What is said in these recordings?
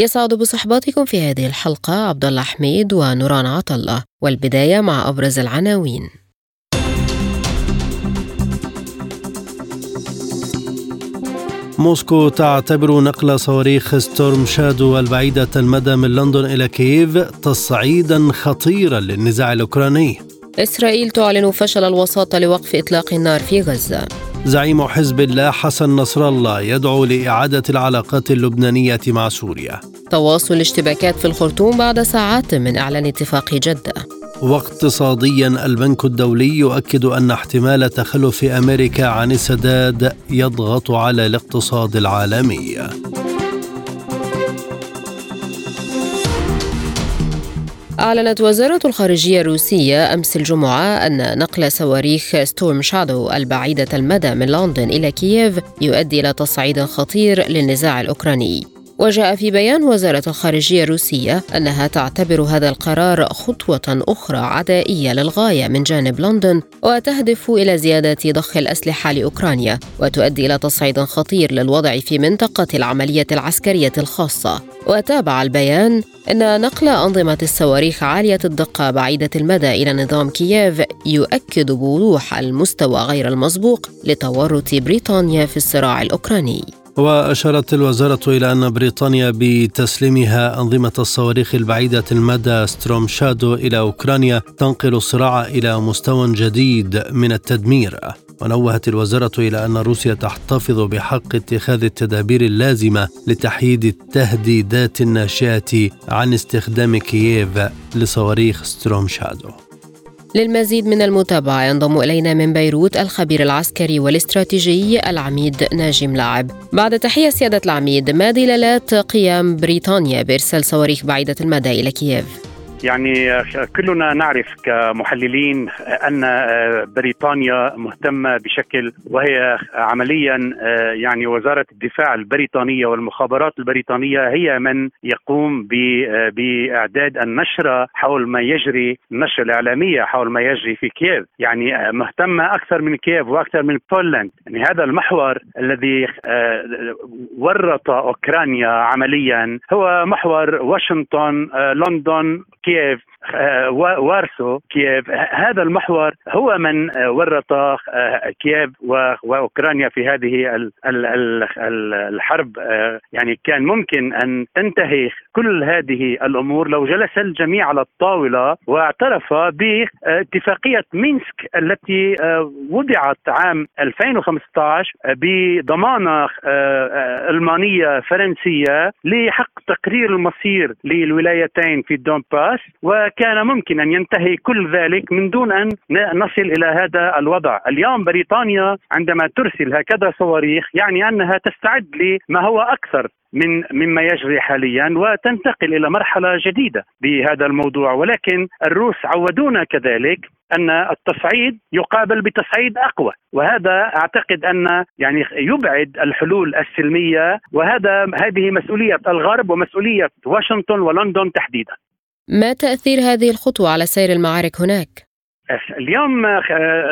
يسعد بصحبتكم في هذه الحلقة عبد الله حميد ونوران عطا الله والبداية مع أبرز العناوين. موسكو تعتبر نقل صواريخ ستورم شادو البعيدة المدى من لندن إلى كييف تصعيدا خطيرا للنزاع الأوكراني. إسرائيل تعلن فشل الوساطة لوقف إطلاق النار في غزة. زعيم حزب الله حسن نصر الله يدعو لإعادة العلاقات اللبنانية مع سوريا. تواصل الاشتباكات في الخرطوم بعد ساعات من إعلان اتفاق جدة. واقتصاديا البنك الدولي يؤكد أن احتمال تخلف أمريكا عن السداد يضغط على الاقتصاد العالمي. أعلنت وزارة الخارجية الروسية أمس الجمعة أن نقل صواريخ ستورم شادو البعيدة المدى من لندن إلى كييف يؤدي إلى تصعيد خطير للنزاع الأوكراني. وجاء في بيان وزارة الخارجية الروسية أنها تعتبر هذا القرار خطوة أخرى عدائية للغاية من جانب لندن وتهدف إلى زيادة ضخ الأسلحة لأوكرانيا وتؤدي إلى تصعيد خطير للوضع في منطقة العملية العسكرية الخاصة. وتابع البيان أن نقل أنظمة الصواريخ عالية الدقة بعيدة المدى إلى نظام كييف يؤكد بوضوح المستوى غير المسبوق لتورط بريطانيا في الصراع الأوكراني. وأشارت الوزارة إلى أن بريطانيا بتسليمها أنظمة الصواريخ البعيدة المدى ستورم شادو إلى أوكرانيا تنقل الصراع إلى مستوى جديد من التدمير. ونوهت الوزارة إلى أن روسيا تحتفظ بحق اتخاذ التدابير اللازمة لتحييد التهديدات الناشئة عن استخدام كييف لصواريخ ستورم شادو للمزيد من المتابعة ينضم إلينا من بيروت الخبير العسكري والاستراتيجي العميد ناجي ملاعب بعد تحية سيادة العميد ما دلالات قيام بريطانيا بإرسال صواريخ بعيدة المدى إلى كييف؟ يعني كلنا نعرف كمحللين أن بريطانيا مهتمة بشكل وهي عمليا يعني وزارة الدفاع البريطانية والمخابرات البريطانية هي من يقوم بإعداد النشرة حول ما يجري النشرة الإعلامية حول ما يجري في كييف، يعني مهتمة أكثر من كييف وأكثر من بولند، يعني هذا المحور الذي ورط أوكرانيا عمليا. هو محور واشنطن لندن كييف. Kiev وارسو كييف. هذا المحور هو من ورط كييف وأوكرانيا في هذه الحرب. يعني كان ممكن أن تنتهي كل هذه الأمور لو جلس الجميع على الطاولة واعترف باتفاقية مينسك التي وضعت عام 2015 بضمانة ألمانية فرنسية لحق تقرير المصير للولايتين في الدونباس وكان ممكن أن ينتهي كل ذلك من دون أن نصل إلى هذا الوضع، اليوم بريطانيا عندما ترسل هكذا صواريخ يعني أنها تستعد لما هو أكثر من مما يجري حاليا وتنتقل إلى مرحلة جديدة بهذا الموضوع. ولكن الروس عودونا كذلك أن التصعيد يقابل بتصعيد أقوى. وهذا أعتقد أن يعني يبعد الحلول السلمية. وهذا هذه مسؤولية الغرب ومسؤولية واشنطن ولندن تحديدا. ما تأثير هذه الخطوة على سير المعارك هناك؟ اليوم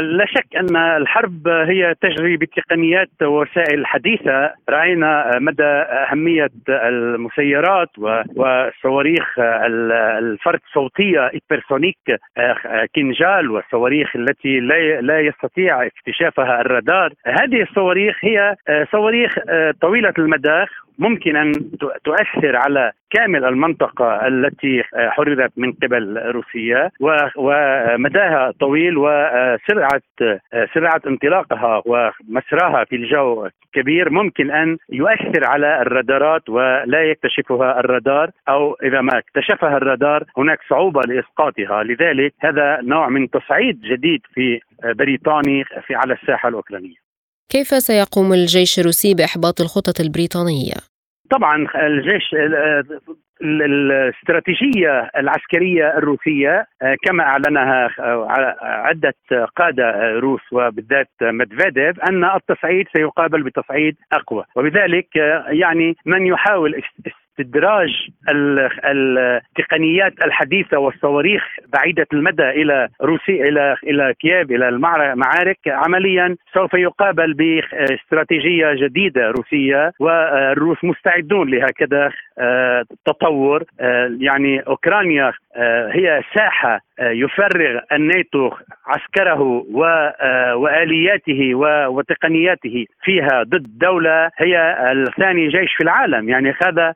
لا شك أن الحرب هي تجري بتقنيات ووسائل حديثة. رأينا مدى أهمية المسيرات وصواريخ الفرد صوتية هيبرسونيك كنجال والصواريخ التي لا يستطيع اكتشافها الرادار. هذه الصواريخ هي صواريخ طويلة المدى ممكن أن تؤثر على كامل المنطقة التي حررت من قبل روسيا ومداها طويل وسرعة سرعة انطلاقها ومسراها في الجو كبير ممكن أن يؤثر على الرادارات ولا يكتشفها الرادار أو إذا ما اكتشفها الرادار هناك صعوبة لإسقاطها. لذلك هذا نوع من تصعيد جديد في بريطاني في على الساحة الأوكرانية. كيف سيقوم الجيش الروسي بإحباط الخطط البريطانية؟ طبعا الجيش الاستراتيجية العسكرية الروسية آه، كما أعلنها آه، عدة قادة روس وبالذات مدفيديف أن التصعيد سيقابل بتصعيد أقوى. وبذلك آه، يعني من يحاول استدراج التقنيات الحديثة والصواريخ بعيدة المدى إلى روسيا إلى إلى كييف إلى المعارك عمليا سوف يقابل باستراتيجية جديدة روسية والروس مستعدون لهكذا آه، تطور. آه، يعني أوكرانيا آه، هي ساحة يفرغ الناتو عسكره وآلياته وتقنياته فيها ضد دولة هي الثاني جيش في العالم. يعني هذا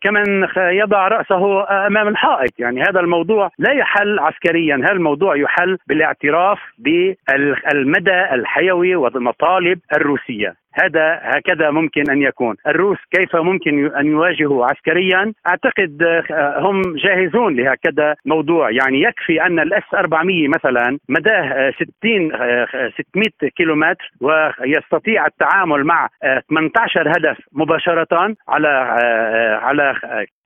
كمن يضع رأسه أمام الحائط. يعني هذا الموضوع لا يحل عسكريا. هذا الموضوع يحل بالاعتراف بالمدى الحيوي والمطالب الروسية. هذا هكذا ممكن أن يكون، الروس كيف ممكن أن يواجهوا عسكريا؟ أعتقد آه، هم جاهزون لهكذا موضوع، يعني يكفي أن الأس 400 مثلا مداه 60 600 كيلومتر ويستطيع التعامل مع 18 آه، هدف مباشرة على آه، على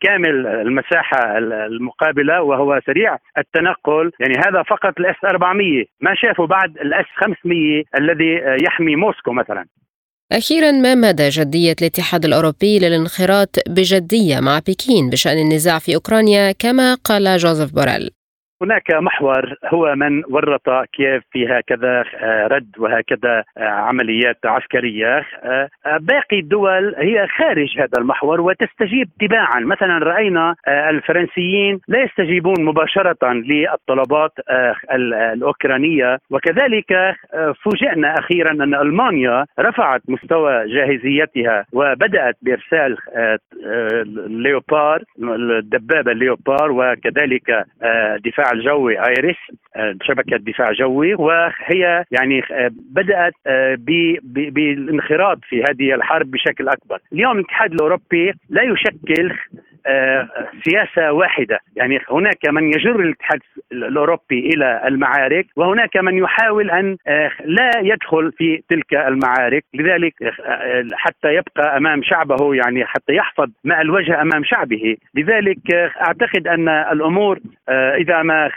كامل المساحة المقابلة وهو سريع التنقل، يعني هذا فقط الأس 400 ما شافوا بعد الأس 500 الذي يحمي موسكو مثلا. أخيرا ما مدى جدية الاتحاد الأوروبي للانخراط بجدية مع بكين بشأن النزاع في أوكرانيا كما قال جوزيف بوريل؟ هناك محور هو من ورط كييف في هكذا آه، رد وهكذا آه، عمليات عسكرية. آه، باقي الدول هي خارج هذا المحور وتستجيب تباعا. مثلا رأينا الفرنسيين لا يستجيبون مباشرة للطلبات الأوكرانية. وكذلك فوجئنا أخيرا أن ألمانيا رفعت مستوى جاهزيتها وبدأت بإرسال ليوبار الدبابة ليوبار وكذلك دفاع الجوي ايريس آه، شبكة دفاع جوي وهي يعني آه، بدأت آه، بالانخراط في هذه الحرب بشكل أكبر. اليوم الاتحاد الأوروبي لا يشكل سياسة واحدة، يعني هناك من يجر الاتحاد الأوروبي إلى المعارك وهناك من يحاول أن لا يدخل في تلك المعارك، لذلك حتى يبقى أمام شعبه يعني حتى يحفظ ماء الوجه أمام شعبه، لذلك أعتقد أن الأمور إذا ما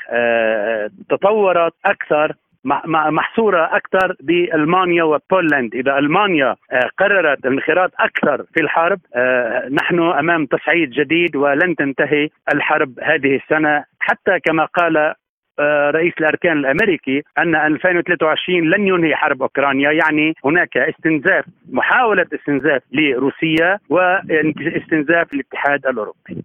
تطورت أكثر محصورة أكثر بألمانيا وبولند. إذا ألمانيا آه، قررت الانخراط أكثر في الحرب آه، نحن أمام تصعيد جديد ولن تنتهي الحرب هذه السنة. حتى كما قال آه، رئيس الأركان الأمريكي أن 2023 لن ينهي حرب أوكرانيا. يعني هناك استنزاف محاولة استنزاف لروسيا واستنزاف الاتحاد الأوروبي.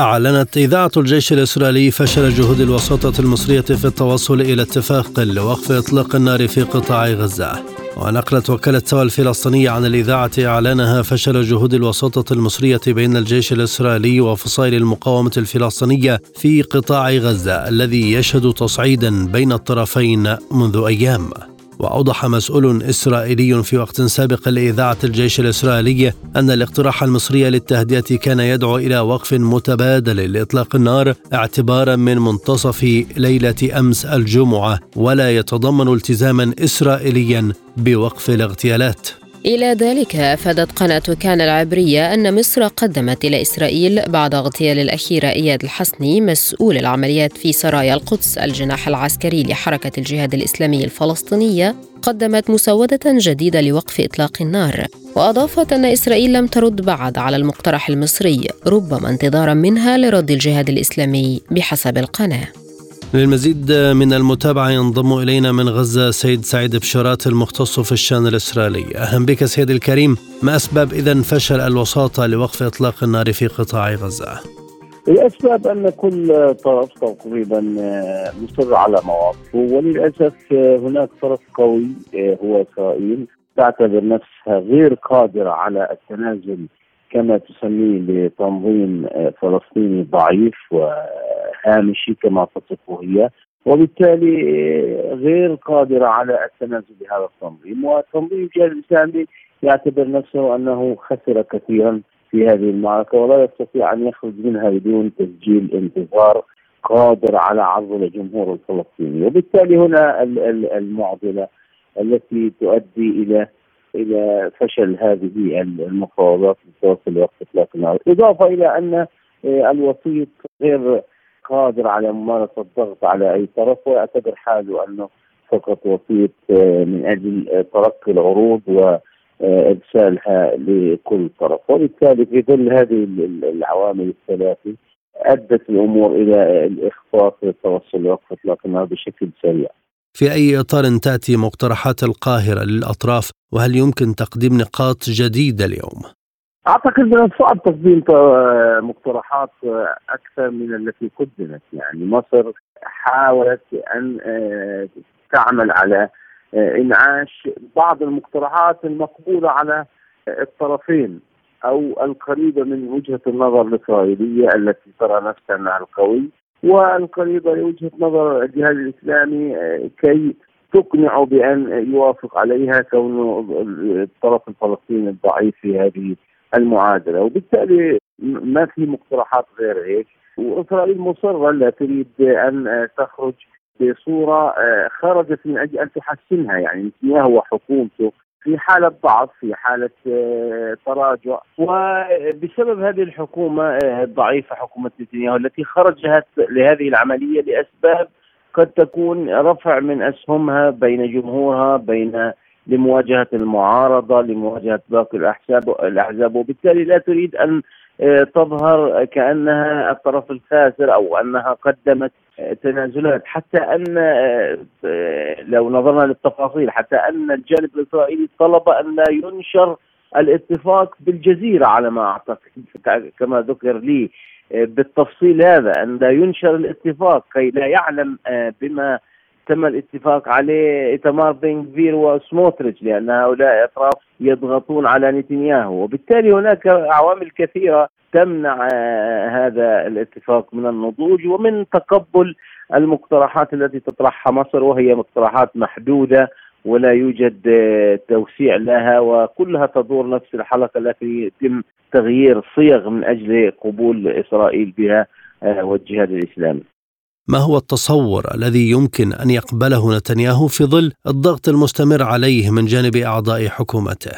أعلنت إذاعة الجيش الإسرائيلي فشل جهود الوساطة المصرية في التوصل إلى اتفاق لوقف إطلاق النار في قطاع غزة. ونقلت وكالة سوا الفلسطينية عن الإذاعة إعلانها فشل جهود الوساطة المصرية بين الجيش الإسرائيلي وفصائل المقاومة الفلسطينية في قطاع غزة الذي يشهد تصعيدا بين الطرفين منذ أيام. وأوضح مسؤول إسرائيلي في وقت سابق لإذاعة الجيش الإسرائيلي أن الاقتراح المصري للتهدئة كان يدعو إلى وقف متبادل لإطلاق النار اعتبارا من منتصف ليلة أمس الجمعة ولا يتضمن التزاما إسرائيليا بوقف الاغتيالات. إلى ذلك أفادت قناة كان العبرية أن مصر قدمت إلى إسرائيل بعد اغتيال الأخير إياد الحسني مسؤول العمليات في سرايا القدس. الجناح العسكري لحركة الجهاد الإسلامي الفلسطينية قدمت مسودة جديدة لوقف إطلاق النار وأضافت أن إسرائيل لم ترد بعد على المقترح المصري ربما انتظارا منها لرد الجهاد الإسلامي بحسب القناة. للمزيد من المتابعة ينضم إلينا من غزة سيد سعيد بشارات المختص في الشان الإسرائيلي أهلا بك سيد الكريم ما أسباب إذا فشل الوساطة لوقف إطلاق النار في قطاع غزة؟ الأسباب أن كل طرف تقريبا مصر على مواقفه وللأسف هناك طرف قوي هو إسرائيل تعتبر نفسها غير قادرة على التنازل كما تسميه لتنظيم فلسطيني ضعيف هامشي كما تصفه هي. وبالتالي غير قادرة على التنازل بهذا التنظيم. والتنظيم الجهاد الإسلامي يعتبر نفسه أنه خسر كثيرا في هذه المعركة ولا يستطيع أن يخرج منها بدون تسجيل انتظار قادر على عرض الجمهور الفلسطيني. وبالتالي هنا المعضلة التي تؤدي إلى إلى فشل هذه المفاوضات لتوصل وقت إطلاق النار، إضافة إلى أن آه، الوسيط غير قادر على ممارسه الضغط على أي طرف ويعتبر حاله أنه فقط وسيط آه، من أجل تلقي العروض وارسالها لكل طرف، وبالتالي في ظل هذه العوامل الثلاثة أدت الأمور إلى الإخفاق للتوصل لوقف اطلاق النار بشكل سريع. في أي إطار تأتي مقترحات القاهرة للأطراف وهل يمكن تقديم نقاط جديدة اليوم؟ أعتقد من الصعب تقديم مقترحات أكثر من التي قدمت. يعني مصر حاولت أن آه، تعمل على آه، إنعاش بعض المقترحات المقبولة على الطرفين أو القريبة من وجهة النظر الإسرائيلية التي ترى نفسها أنها القوي والقريبة لوجهة نظر الجهاد الإسلامي آه، كي تقنع بأن يوافق عليها كونه الطرف الفلسطيني الضعيف في هذه المعادلة وبالتالي ما في مقترحات غير هيك. وإسرائيل مصرة لا تريد أن تخرج بصورة آه، خرجت من أجل أن تحسنها يعني نتنياهو وحكومته في حالة ضعف في حالة آه، تراجع. وبسبب هذه الحكومة آه، الضعيفة حكومة نتنياهو التي خرجت لهذه العملية لأسباب قد تكون رفع من أسهمها بين جمهورها بين لمواجهة المعارضة لمواجهة باقي الأحزاب الأحزاب. وبالتالي لا تريد أن آه، تظهر كأنها الطرف الخاسر أو أنها قدمت آه، تنازلات. حتى أن آه، لو نظرنا للتفاصيل حتى أن الجانب الإسرائيلي طلب أن لا ينشر الاتفاق بالجزيرة على ما أعتقد. كما ذكر لي بالتفصيل هذا أن لا ينشر الاتفاق كي لا يعلم بما تم الاتفاق عليه إيتمار بن وسموتريتش لأن هؤلاء أطراف يضغطون على نتنياهو وبالتالي هناك عوامل كثيرة تمنع آه، هذا الاتفاق من النضوج ومن تقبل المقترحات التي تطرحها مصر وهي مقترحات محدودة ولا يوجد آه، توسيع لها وكلها تدور نفس الحلقة التي يتم تغيير صيغ من أجل قبول إسرائيل بها آه، والجهاد الإسلامي. ما هو التصور الذي يمكن أن يقبله نتنياهو في ظل الضغط المستمر عليه من جانب أعضاء حكومته؟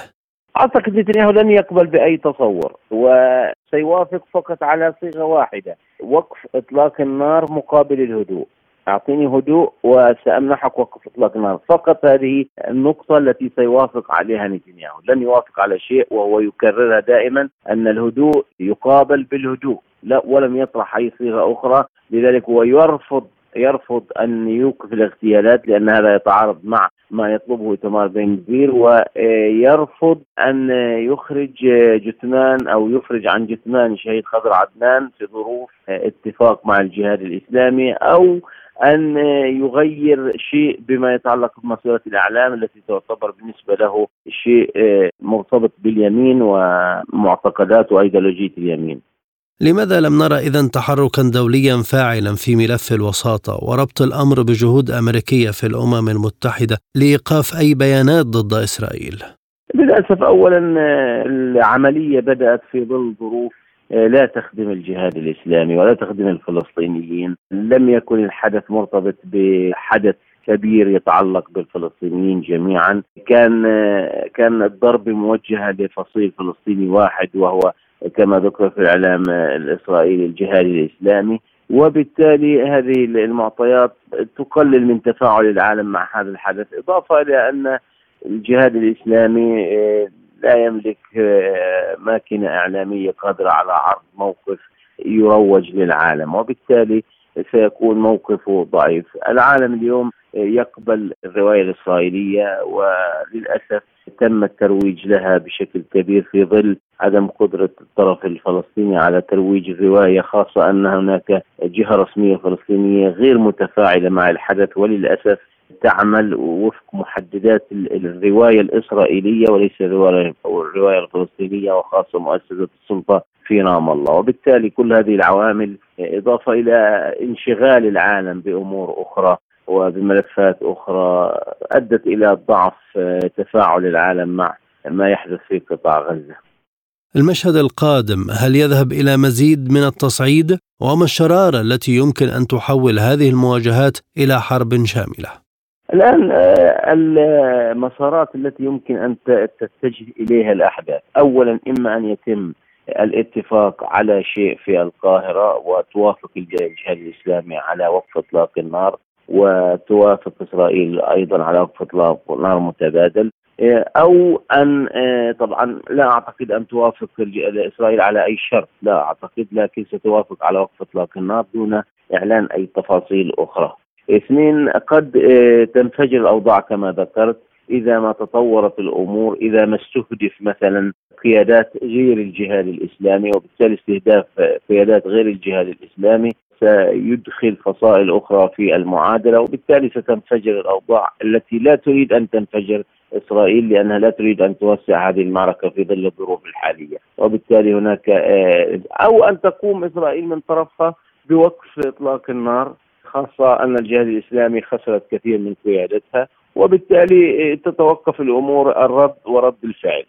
أعتقد نتنياهو لن يقبل بأي تصور وسيوافق فقط على صيغة واحدة وقف إطلاق النار مقابل الهدوء. أعطيني هدوء وسأمنحك وقف إطلاق النار. فقط هذه النقطة التي سيوافق عليها نتنياهو. لن يوافق على شيء وهو يكررها دائما أن الهدوء يقابل بالهدوء لا ولم يطرح أي صيغة أخرى لذلك هو يرفض يرفض أن يوقف الاغتيالات لأن هذا يتعارض مع ما يطلبه تمار بن كبير ويرفض أن يخرج جثمان أو يفرج عن جثمان شهيد خضر عدنان في ظروف اتفاق مع الجهاد الإسلامي أو أن يغير شيء بما يتعلق بمسيره الإعلام التي تعتبر بالنسبة له شيء مرتبط باليمين ومعتقدات وأيديولوجية اليمين. لماذا لم نرى إذا تحركا دوليا فاعلا في ملف الوساطة وربط الأمر بجهود أمريكية في الأمم المتحدة لإيقاف أي بيانات ضد إسرائيل؟ للأسف أولا العملية بدأت في ظل ظروف لا تخدم الجهاد الإسلامي ولا تخدم الفلسطينيين لم يكن الحدث مرتبط بحدث كبير يتعلق بالفلسطينيين جميعا كان كان الضرب موجهه لفصيل فلسطيني واحد وهو كما ذكر في الإعلام الإسرائيلي الجهادي الإسلامي. وبالتالي هذه المعطيات تقلل من تفاعل العالم مع هذا الحدث إضافة إلى أن الجهاد الإسلامي آه، لا يملك آه، ماكينة إعلامية قادرة على عرض موقف يروج للعالم وبالتالي سيكون موقفه ضعيف. العالم اليوم يقبل الرواية الإسرائيلية وللأسف تم الترويج لها بشكل كبير في ظل عدم قدرة الطرف الفلسطيني على ترويج الرواية خاصة أن هناك جهة رسمية فلسطينية غير متفاعلة مع الحدث وللأسف تعمل وفق محددات الرواية الإسرائيلية وليس الرواية الفلسطينية وخاصة مؤسسة السلطة في رام الله. وبالتالي كل هذه العوامل إضافة إلى انشغال العالم بأمور أخرى وبملفات أخرى أدت إلى ضعف تفاعل العالم مع ما يحدث في قطاع غزة. المشهد القادم هل يذهب إلى مزيد من التصعيد؟ وما الشرارة التي يمكن أن تحول هذه المواجهات إلى حرب شاملة؟ الآن آه، المسارات التي يمكن أن تتجه إليها الأحداث. أولا إما أن يتم الاتفاق على شيء في القاهرة وتوافق الجهاد الإسلامي على وقف إطلاق النار. وتوافق إسرائيل أيضا على وقف إطلاق نار متبادل أن آه، طبعا لا أعتقد أن توافق إسرائيل على أي شرط لا أعتقد لكن ستوافق على وقف إطلاق النار دون إعلان أي تفاصيل أخرى. اثنين قد آه، تنفجر الأوضاع كما ذكرت إذا ما تطورت الأمور إذا ما استهدف مثلا قيادات غير الجهاد الإسلامي وبالتالي استهداف قيادات غير الجهاد الإسلامي سيدخل فصائل أخرى في المعادلة وبالتالي ستنفجر الأوضاع التي لا تريد أن تنفجر إسرائيل لأنها لا تريد أن توسع هذه المعركة في ظل الظروف الحالية. وبالتالي هناك آه، أو أن تقوم إسرائيل من طرفها بوقف إطلاق النار خاصة أن الجهاد الإسلامي خسرت كثير من قيادتها وبالتالي تتوقف الأمور الرد ورد الفعل.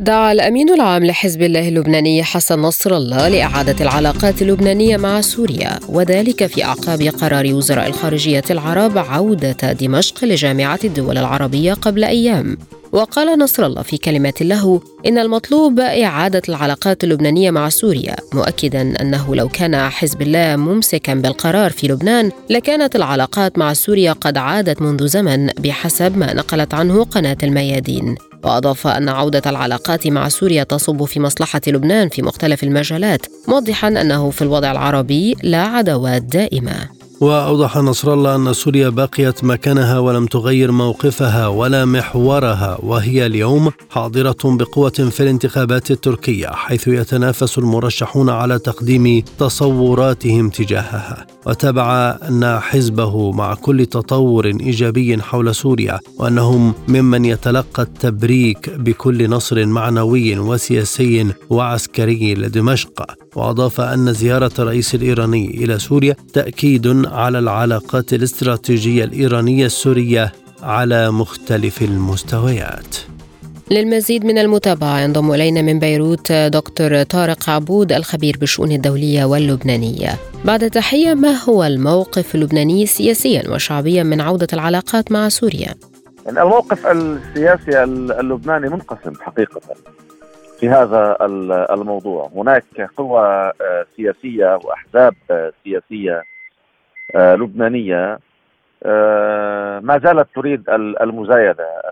دعا الأمين العام لحزب الله اللبناني حسن نصر الله لإعادة العلاقات اللبنانية مع سوريا وذلك في أعقاب قرار وزراء الخارجية العرب عودة دمشق لجامعة الدول العربية قبل أيام. وقال نصر الله في كلمة له إن المطلوب إعادة العلاقات اللبنانية مع سوريا مؤكدا أنه لو كان حزب الله ممسكا بالقرار في لبنان لكانت العلاقات مع سوريا قد عادت منذ زمن بحسب ما نقلت عنه قناة الميادين. وأضاف أن عودة العلاقات مع سوريا تصب في مصلحة لبنان في مختلف المجالات موضحا أنه في الوضع العربي لا عداوات دائمة. وأوضح نصر الله أن سوريا بقيت مكانها ولم تغير موقفها ولا محورها وهي اليوم حاضرة بقوة في الانتخابات التركية حيث يتنافس المرشحون على تقديم تصوراتهم تجاهها. وتابع أن حزبه مع كل تطور إيجابي حول سوريا وأنهم ممن يتلقى التبريك بكل نصر معنوي وسياسي وعسكري لدمشق. وأضاف أن زيارة الرئيس الإيراني إلى سوريا تأكيد على العلاقات الاستراتيجية الإيرانية السورية على مختلف المستويات. للمزيد من المتابعة ينضم إلينا من بيروت دكتور طارق عبود الخبير بالشؤون الدولية واللبنانية بعد تحية ما هو الموقف اللبناني سياسيا وشعبيا من عودة العلاقات مع سوريا؟ الموقف السياسي اللبناني منقسم حقيقة في هذا الموضوع. هناك قوى آه، سياسية وأحزاب آه، سياسية آه، لبنانية ما زالت تريد المزايدة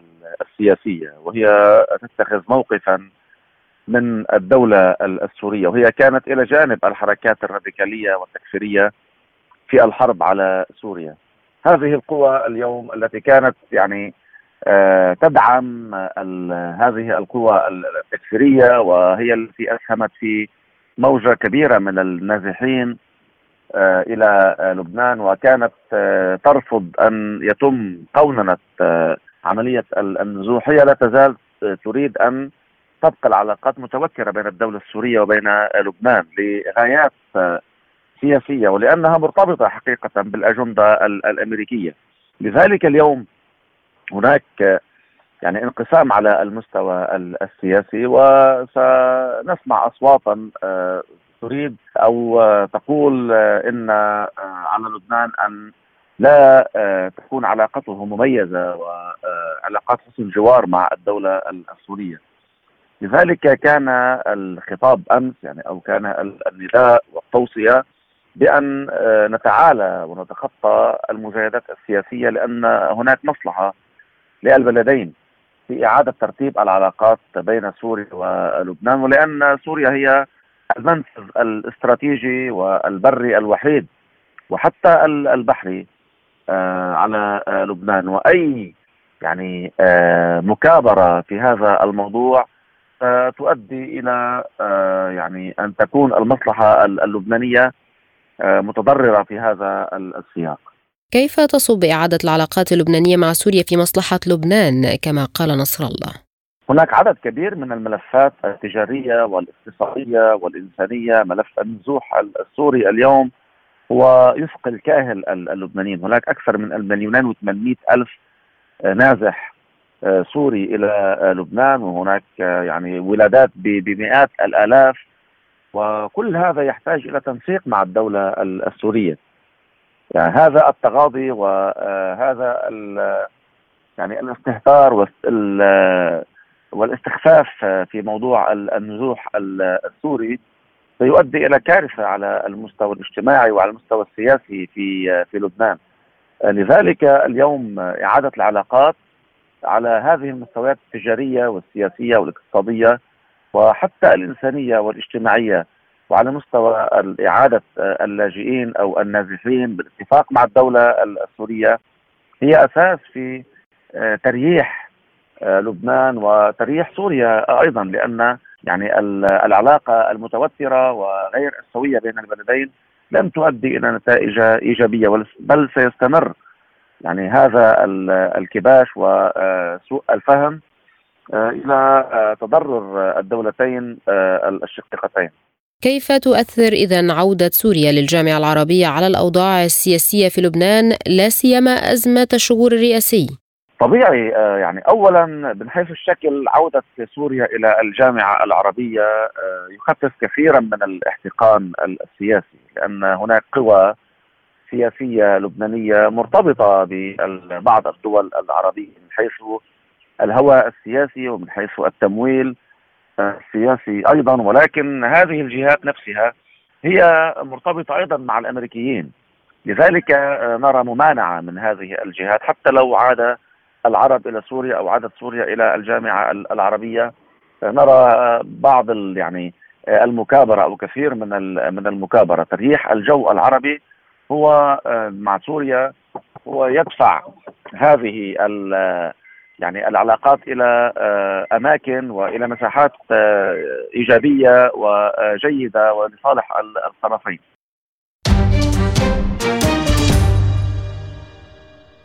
السياسية وهي تتخذ موقفا من الدولة السورية وهي كانت إلى جانب الحركات الراديكالية والتكفيرية في الحرب على سوريا. هذه القوى اليوم التي كانت يعني تدعم هذه القوى التكفيريه وهي التي أسهمت في موجة كبيرة من النازحين آه، إلى لبنان وكانت آه، ترفض أن يتم قوننه عملية النزوح هي لا تزال تريد أن تبقى العلاقات متوكرة بين الدولة السورية وبين لبنان لغايات سياسية ولأنها مرتبطة حقيقة بالأجندة الأمريكية. لذلك اليوم هناك يعني انقسام على المستوى السياسي وسنسمع أصواتا آه، تريد أو تقول آه، إن آه، على لبنان أن لا تكون علاقته مميزة وعلاقات حسن جوار مع الدولة السورية. لذلك كان الخطاب أمس يعني أو كان النداء والتوصية بأن نتعالى ونتخطى المجاهدات السياسية لأن هناك مصلحة للبلدين في إعادة ترتيب العلاقات بين سوريا ولبنان ولأن سوريا هي المنفذ الاستراتيجي والبري الوحيد وحتى البحري آه، على آه، لبنان. وأي يعني آه، مكابرة في هذا الموضوع تؤدي إلى يعني أن تكون المصلحة اللبنانية متضررة في هذا السياق. كيف تصب إعادة العلاقات اللبنانية مع سوريا في مصلحة لبنان؟ كما قال نصر الله؟ هناك عدد كبير من الملفات التجارية والاقتصادية والإنسانية ملف النزوح السوري اليوم هو الكاهل اللبنانيين. هناك أكثر من المليونين وثمانمائة ألف نازح آه، سوري إلى آه، لبنان وهناك آه، يعني ولادات بمئات الآلاف. وكل هذا يحتاج إلى تنسيق مع الدولة السورية. يعني هذا التغاضي وهذا يعني الاستهتار والاستخفاف في موضوع النزوح السوري سيؤدي إلى كارثة على المستوى الاجتماعي وعلى المستوى السياسي في في لبنان. لذلك اليوم إعادة العلاقات على هذه المستويات التجارية والسياسية والاقتصادية وحتى الإنسانية والاجتماعية وعلى مستوى اعاده اللاجئين أو النازحين بالاتفاق مع الدولة السورية هي أساس في ترييح لبنان وترييح سوريا أيضا لأن يعني العلاقة المتوترة وغير السوية بين البلدين لن تؤدي إلى نتائج إيجابية بل سيستمر يعني هذا الكباش وسوء الفهم آه، إلى آه، تضرر الدولتين آه، الشقيقتين. كيف تؤثر إذا عودة سوريا للجامعة العربية على الأوضاع السياسية في لبنان لا سيما أزمة الشهور الرئاسي؟ طبيعي يعني اولا من حيث الشكل عودة سوريا إلى الجامعة العربية يخفف كثيرا من الاحتقان السياسي لأن هناك قوى سياسية لبنانية مرتبطة ببعض الدول العربية من حيث الهوى السياسي ومن حيث التمويل السياسي أيضا ولكن هذه الجهات نفسها هي مرتبطة أيضا مع الأمريكيين. لذلك نرى ممانعة من هذه الجهات حتى لو عاد العرب إلى سوريا أو عادت سوريا إلى الجامعة العربية. نرى بعض يعني المكابرة أو كثير من من المكابرة. تريح الجو العربي هو مع سوريا هو يدفع هذه يعني العلاقات إلى آه، أماكن وإلى مساحات آه، إيجابية وجيدة ولصالح الطرفين.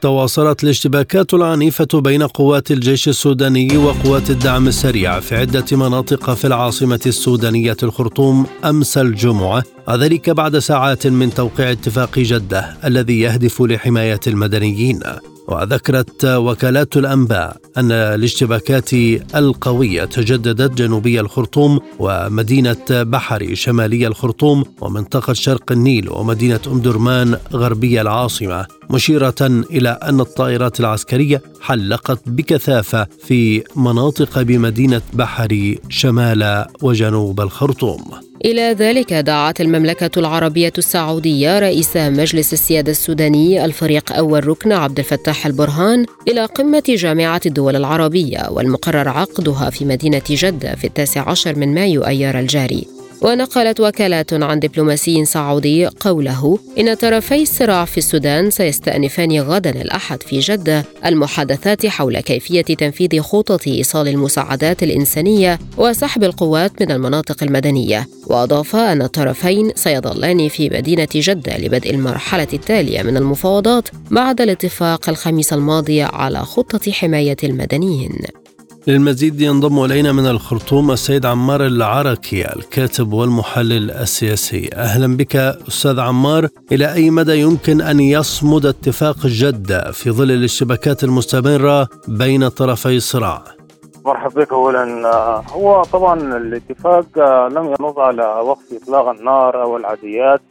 تواصلت الاشتباكات العنيفة بين قوات الجيش السوداني وقوات الدعم السريع في عدة مناطق في العاصمة السودانية الخرطوم أمس الجمعة وذلك بعد ساعات من توقيع اتفاق جدة الذي يهدف لحماية المدنيين وذكرت وكالات الأنباء أن الاشتباكات القوية تجددت جنوبي الخرطوم ومدينة بحري شمالي الخرطوم ومنطقة شرق النيل ومدينة أم درمان غربي العاصمة مشيرة إلى أن الطائرات العسكرية حلقت بكثافة في مناطق بمدينة بحري شمال وجنوب الخرطوم. إلى ذلك دعت المملكة العربية السعودية رئيس مجلس السيادة السوداني الفريق أول ركن عبد الفتاح البرهان إلى قمة جامعة الدول العربية والمقرر عقدها في مدينة جدة في التاسع عشر من مايو أيار الجاري. ونقلت وكالات عن دبلوماسي سعودي قوله إن طرفي الصراع في السودان سيستأنفان غدا الأحد في جدة. المحادثات حول كيفية تنفيذ خطط إيصال المساعدات الإنسانية وسحب القوات من المناطق المدنية. وأضاف أن الطرفين سيظلان في مدينة جدة لبدء المرحلة التالية من المفاوضات بعد الاتفاق الخميس الماضي على خطة حماية المدنيين. للمزيد ينضم إلينا من الخرطوم السيد عمار العركي الكاتب والمحلل السياسي. أهلا بك أستاذ عمار. إلى أي مدى يمكن أن يصمد اتفاق جده في ظل الاشتباكات المستمرة بين طرفي الصراع مرحبا بك اولا. هو طبعا الاتفاق لم ينص على وقف إطلاق النار أو العاديات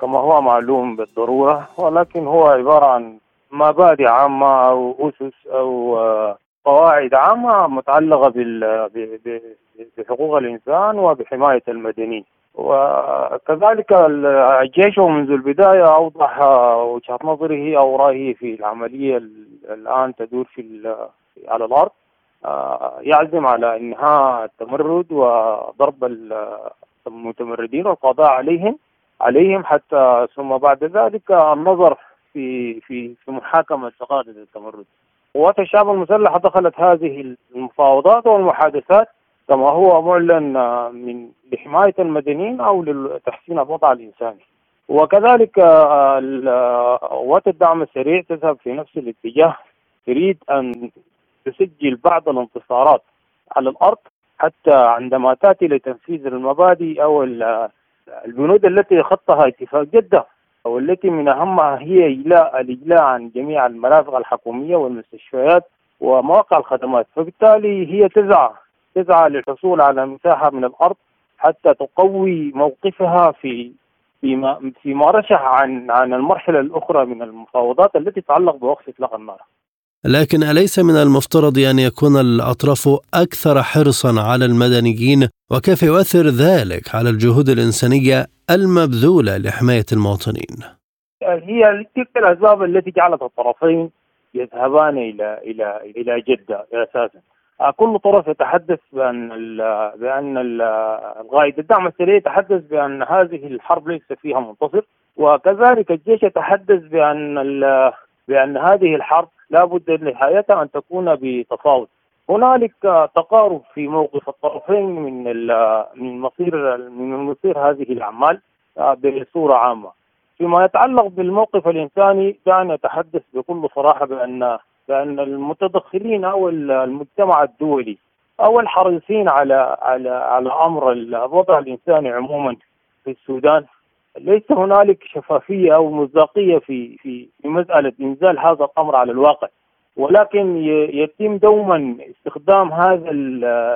كما هو معلوم بالضرورة ولكن هو عبارة عن مبادئ عامة أو أسس أو قواعد عامة متعلقة بحقوق الإنسان وبحماية المدنيين. وكذلك الجيش منذ البداية أوضح وجهة نظره أو رأيه في العملية الآن تدور في على الأرض. يعزم على إنهاء التمرد وضرب المتمردين والقضاء عليهم عليهم حتى ثم بعد ذلك النظر في في في محاكمة تقاضي التمرد قوات الشعب المسلحة دخلت هذه المفاوضات والمحادثات كما هو معلن من لحماية المدنيين أو لتحسين الوضع الإنساني. وكذلك قوات الدعم السريع تذهب في نفس الاتجاه تريد أن تسجل بعض الانتصارات على الأرض حتى عندما تأتي لتنفيذ المبادئ أو البنود التي خطها اتفاق جدة. والتي من أهمها هي إيلاء الإجلاء عن جميع المرافق الحكومية والمستشفيات ومواقع الخدمات فبالتالي هي تسعى تسعى للحصول على مساحة من الأرض حتى تقوي موقفها في فيما فيما رشح عن عن المرحلة الأخرى من المفاوضات التي تتعلق بوقف إطلاق النار. لكن أليس من المفترض أن يكون الأطراف أكثر حرصا على المدنيين وكيف يؤثر ذلك على الجهود الإنسانية المبذولة لحماية المواطنين؟ هي تلك الأسباب التي جعلت الطرفين يذهبان إلى إلى إلى جدة أساسا كل طرف يتحدث بأن ال بأن القائد الدعم السريع يتحدث بأن هذه الحرب ليس فيها منتصر وكذلك الجيش يتحدث بأن بأن هذه الحرب لا بد نهايتها أن تكون بتفاوض. هنالك تقارب في موقف الطرفين من من مصير من مصير هذه الأعمال بصورة عامة. فيما يتعلق بالموقف الإنساني كان يتحدث بكل صراحة بأن بأن المتدخلين أو المجتمع الدولي أو الحريصين على على على أمر الوضع الإنساني عموما في السودان ليس هنالك شفافية أو مصداقية في في في مسألة إنزال هذا الأمر على الواقع ولكن يتم دوما استخدام هذا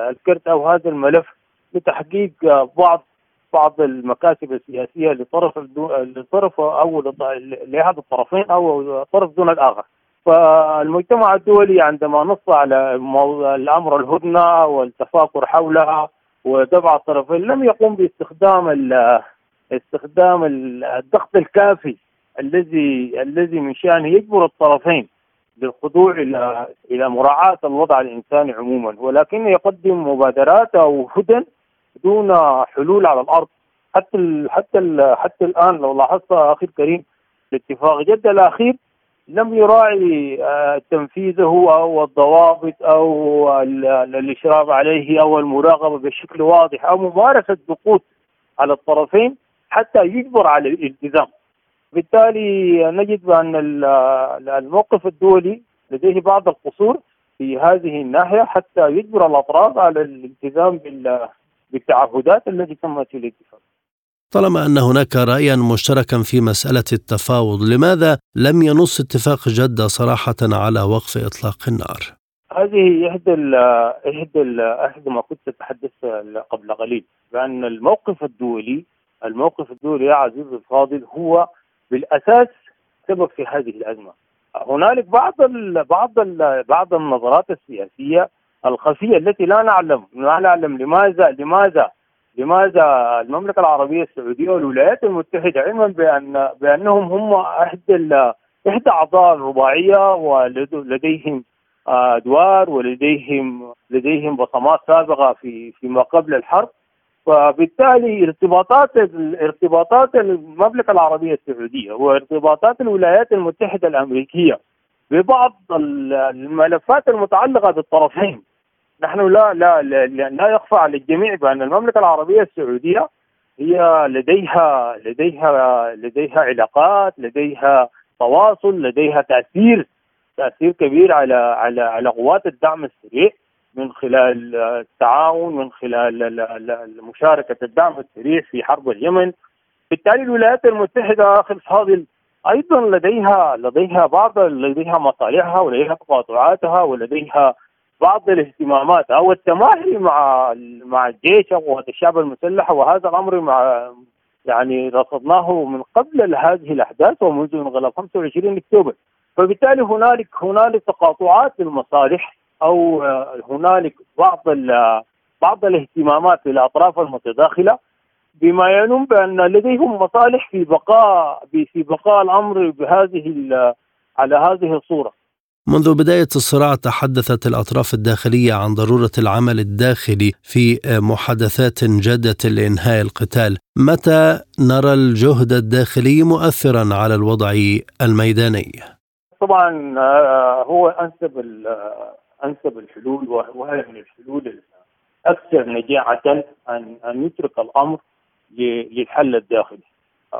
الكرت أو هذا الملف لتحقيق بعض بعض المكاسب السياسية لطرف لطرف أو لأحد الطرفين أو طرف دون الآخر. فالمجتمع الدولي عندما نص على الأمر الهدنة والتفاكر حولها ودفع الطرفين لم يقوم باستخدام استخدام الضغط الكافي الذي الذي من شأنه يجبر الطرفين بالخضوع إلى إلى مراعاة الوضع الإنساني عموما ولكنه يقدم مبادرات أو هدن دون حلول على الأرض. حتى ال حتى ال حتى الآن لو لاحظت أخي الكريم الاتفاق جده الأخير لم يراعي آه، تنفيذه أو الضوابط أو الإشراف عليه أو المراقبة بشكل واضح أو ممارسة ضغوط على الطرفين. حتى يجبر على الالتزام بالتالي نجد بأن الموقف الدولي لديه بعض القصور في هذه الناحية حتى يجبر الأطراف على الالتزام بالتعهدات التي تمت في الاتفاق طالما أن هناك رأيا مشتركا في مسألة التفاوض لماذا لم ينص اتفاق جدة صراحة على وقف إطلاق النار؟ هذه إحدى إحدى إحدى ما كنت أتحدث قبل قليل بأن الموقف الدولي الموقف الدولي يا عزيزي الفاضل هو بالأساس سبب في هذه الأزمة. هنالك بعض ال بعض ال بعض النظرات السياسية الخفية التي لا نعلم لا نعلم لماذا لماذا لماذا المملكة العربية السعودية والولايات المتحدة علما بأن بأنهم هم إحدى إحدى أعضاء الرباعية ولديهم أدوار ولديهم لديهم بصمات سابقة في فيما قبل الحرب فبالتالي ارتباطات ارتباطات المملكة العربية السعودية وارتباطات الولايات المتحدة الأمريكية ببعض الملفات المتعلقة بالطرفين. نحن لا لا لا, لا يخفى على الجميع بأن المملكة العربية السعودية هي لديها لديها لديها علاقات لديها تواصل لديها تاثير تأثير كبير على على على قوات الدعم السريع. من خلال التعاون من خلال مشاركة الدعم السريع في حرب اليمن. بالتالي الولايات المتحدة أخي الفاضل أيضا لديها لديها بعض لديها مصالحها ولديها تقاطعاتها ولديها بعض الاهتمامات أو التماهي مع مع الجيش أو قوات الشعب المسلحه وهذا الأمر مع يعني رصدناه من قبل هذه الأحداث ومنذ انقلاب 25 أكتوبر. فبالتالي هنالك هنالك تقاطعات للمصالح. أو هنالك بعض بعض الاهتمامات للأطراف المتداخلة بما ينم بأن لديهم مصالح في بقاء في بقاء الأمر بهذه على هذه الصورة. منذ بداية الصراع تحدثت الأطراف الداخلية عن ضرورة العمل الداخلي في محادثات جادة لإنهاء القتال متى نرى الجهد الداخلي مؤثرا على الوضع الميداني؟ طبعا آه، هو أنسب أنسب الحلول وهي من الحلول الاكثر نجاعة ان أن يترك الأمر للحل الداخلي.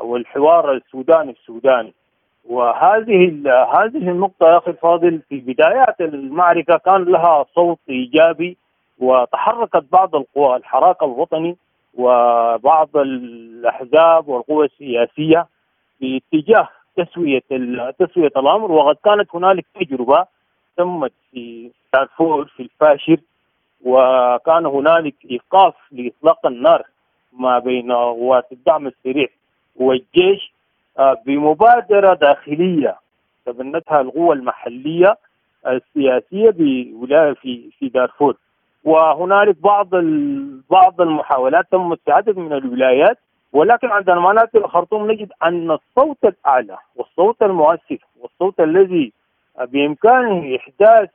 والحوار السوداني السوداني. وهذه هذه النقطة يا أخي الفاضل في بدايات المعركة كان لها صوت إيجابي وتحركت بعض القوى الحراك الوطني وبعض الأحزاب والقوى السياسية في اتجاه تسوية تسوية الأمر. وقد كانت هنالك تجربة تمت في دارفور في الفاشر وكان هنالك إيقاف لإطلاق النار ما بين قوات الدعم السريع والجيش بمبادرة داخلية تبنتها القوى المحلية السياسية بولاية في في دارفور. وهنالك بعض بعض المحاولات تمت في عدد من الولايات ولكن عندنا مناطق الخرطوم نجد أن الصوت الأعلى والصوت المؤثر والصوت الذي بإمكانه إحداث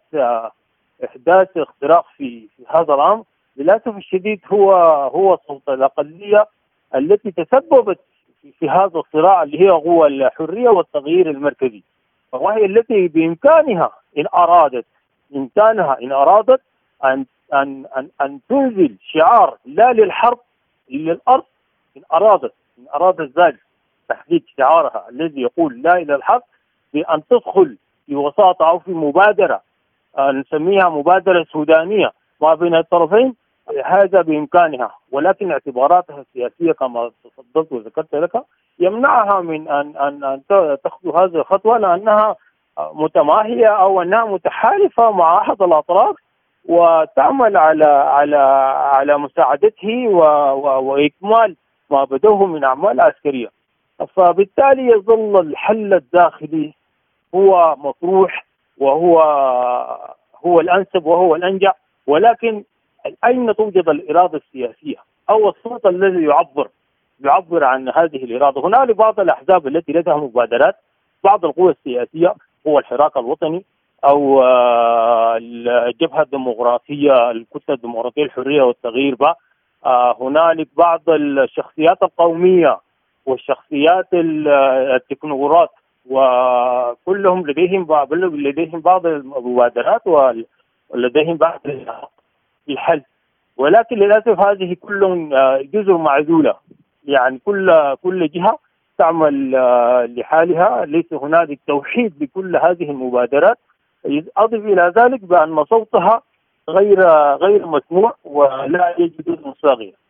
إحداث اختراق في هذا الأمر. للأسف الشديد هو هو صوت الأقلية التي تسببت في هذا الصراع اللي هي قوى الحرية والتغيير المركزي. وهي التي بإمكانها إن أرادت بإمكانها إن أرادت أن أن أن, أن تنزل شعار لا للحرب للأرض إن أرادت إن أرادت ذلك تحديد شعارها الذي يقول لا إلى الحرب بأن تدخل في وساطه أو في مبادرة آه، نسميها مبادرة سودانية. ما بين الطرفين هذا بإمكانها ولكن اعتباراتها السياسية كما تفضلت وذكرت لك يمنعها من ان ان أن تأخذ هذه الخطوة لأنها متماهية أو أنها متحالفة مع أحد الأطراف وتعمل على على على مساعدته و و وإكمال ما بدوه من أعمال عسكرية. فبالتالي يظل الحل الداخلي هو مطروح وهو هو الأنسب وهو الأنجع ولكن أين توجد الإرادة السياسية؟ أو الصوت الذي يعبر يعبر عن هذه الإرادة؟ هنالك بعض الأحزاب التي لديها مبادرات. بعض القوى السياسية هو الحراك الوطني أو آه، الجبهة الديمقراطية الكتلة الديمقراطية الحرية والتغيير. با آه، هنالك بعض الشخصيات القومية والشخصيات التكنوقراط وكلهم لديهم لديهم بعض المبادرات ولديهم بعض الحل. ولكن للأسف هذه كلهم آه، جزر معزولة. يعني كل كل جهة تعمل لحالها. ليس هنالك توحيد لكل هذه المبادرات. أضف إلى ذلك بأن صوتها غير غير مسموع ولا يجد صاغيه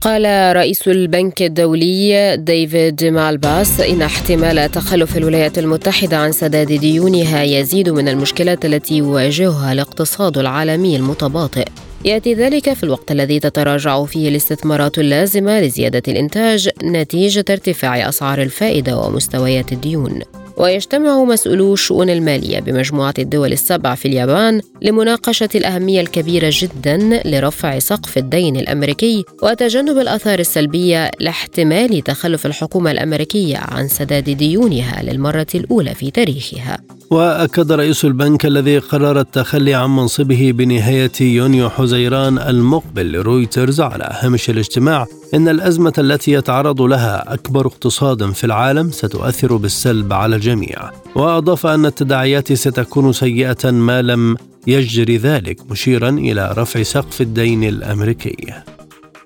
قال رئيس البنك الدولي ديفيد مالباس إن احتمال تخلف الولايات المتحدة عن سداد ديونها يزيد من المشكلات التي يواجهها الاقتصاد العالمي المتباطئ. يأتي ذلك في الوقت الذي تتراجع فيه الاستثمارات اللازمة لزيادة الإنتاج نتيجة ارتفاع أسعار الفائدة ومستويات الديون. ويجتمع مسؤولو الشؤون المالية بمجموعة الدول السبع في اليابان لمناقشة الأهمية الكبيرة جدا لرفع سقف الدين الأمريكي وتجنب الآثار السلبية لاحتمال تخلف الحكومة الأمريكية عن سداد ديونها للمرة الأولى في تاريخها. وأكد رئيس البنك الذي قرر التخلي عن منصبه بنهاية يونيو حزيران المقبل لرويترز على هامش الاجتماع إن الأزمة التي يتعرض لها أكبر اقتصاد في العالم ستؤثر بالسلب على الجميع. وأضاف أن التداعيات ستكون سيئة ما لم يجري ذلك مشيرا إلى رفع سقف الدين الأمريكي.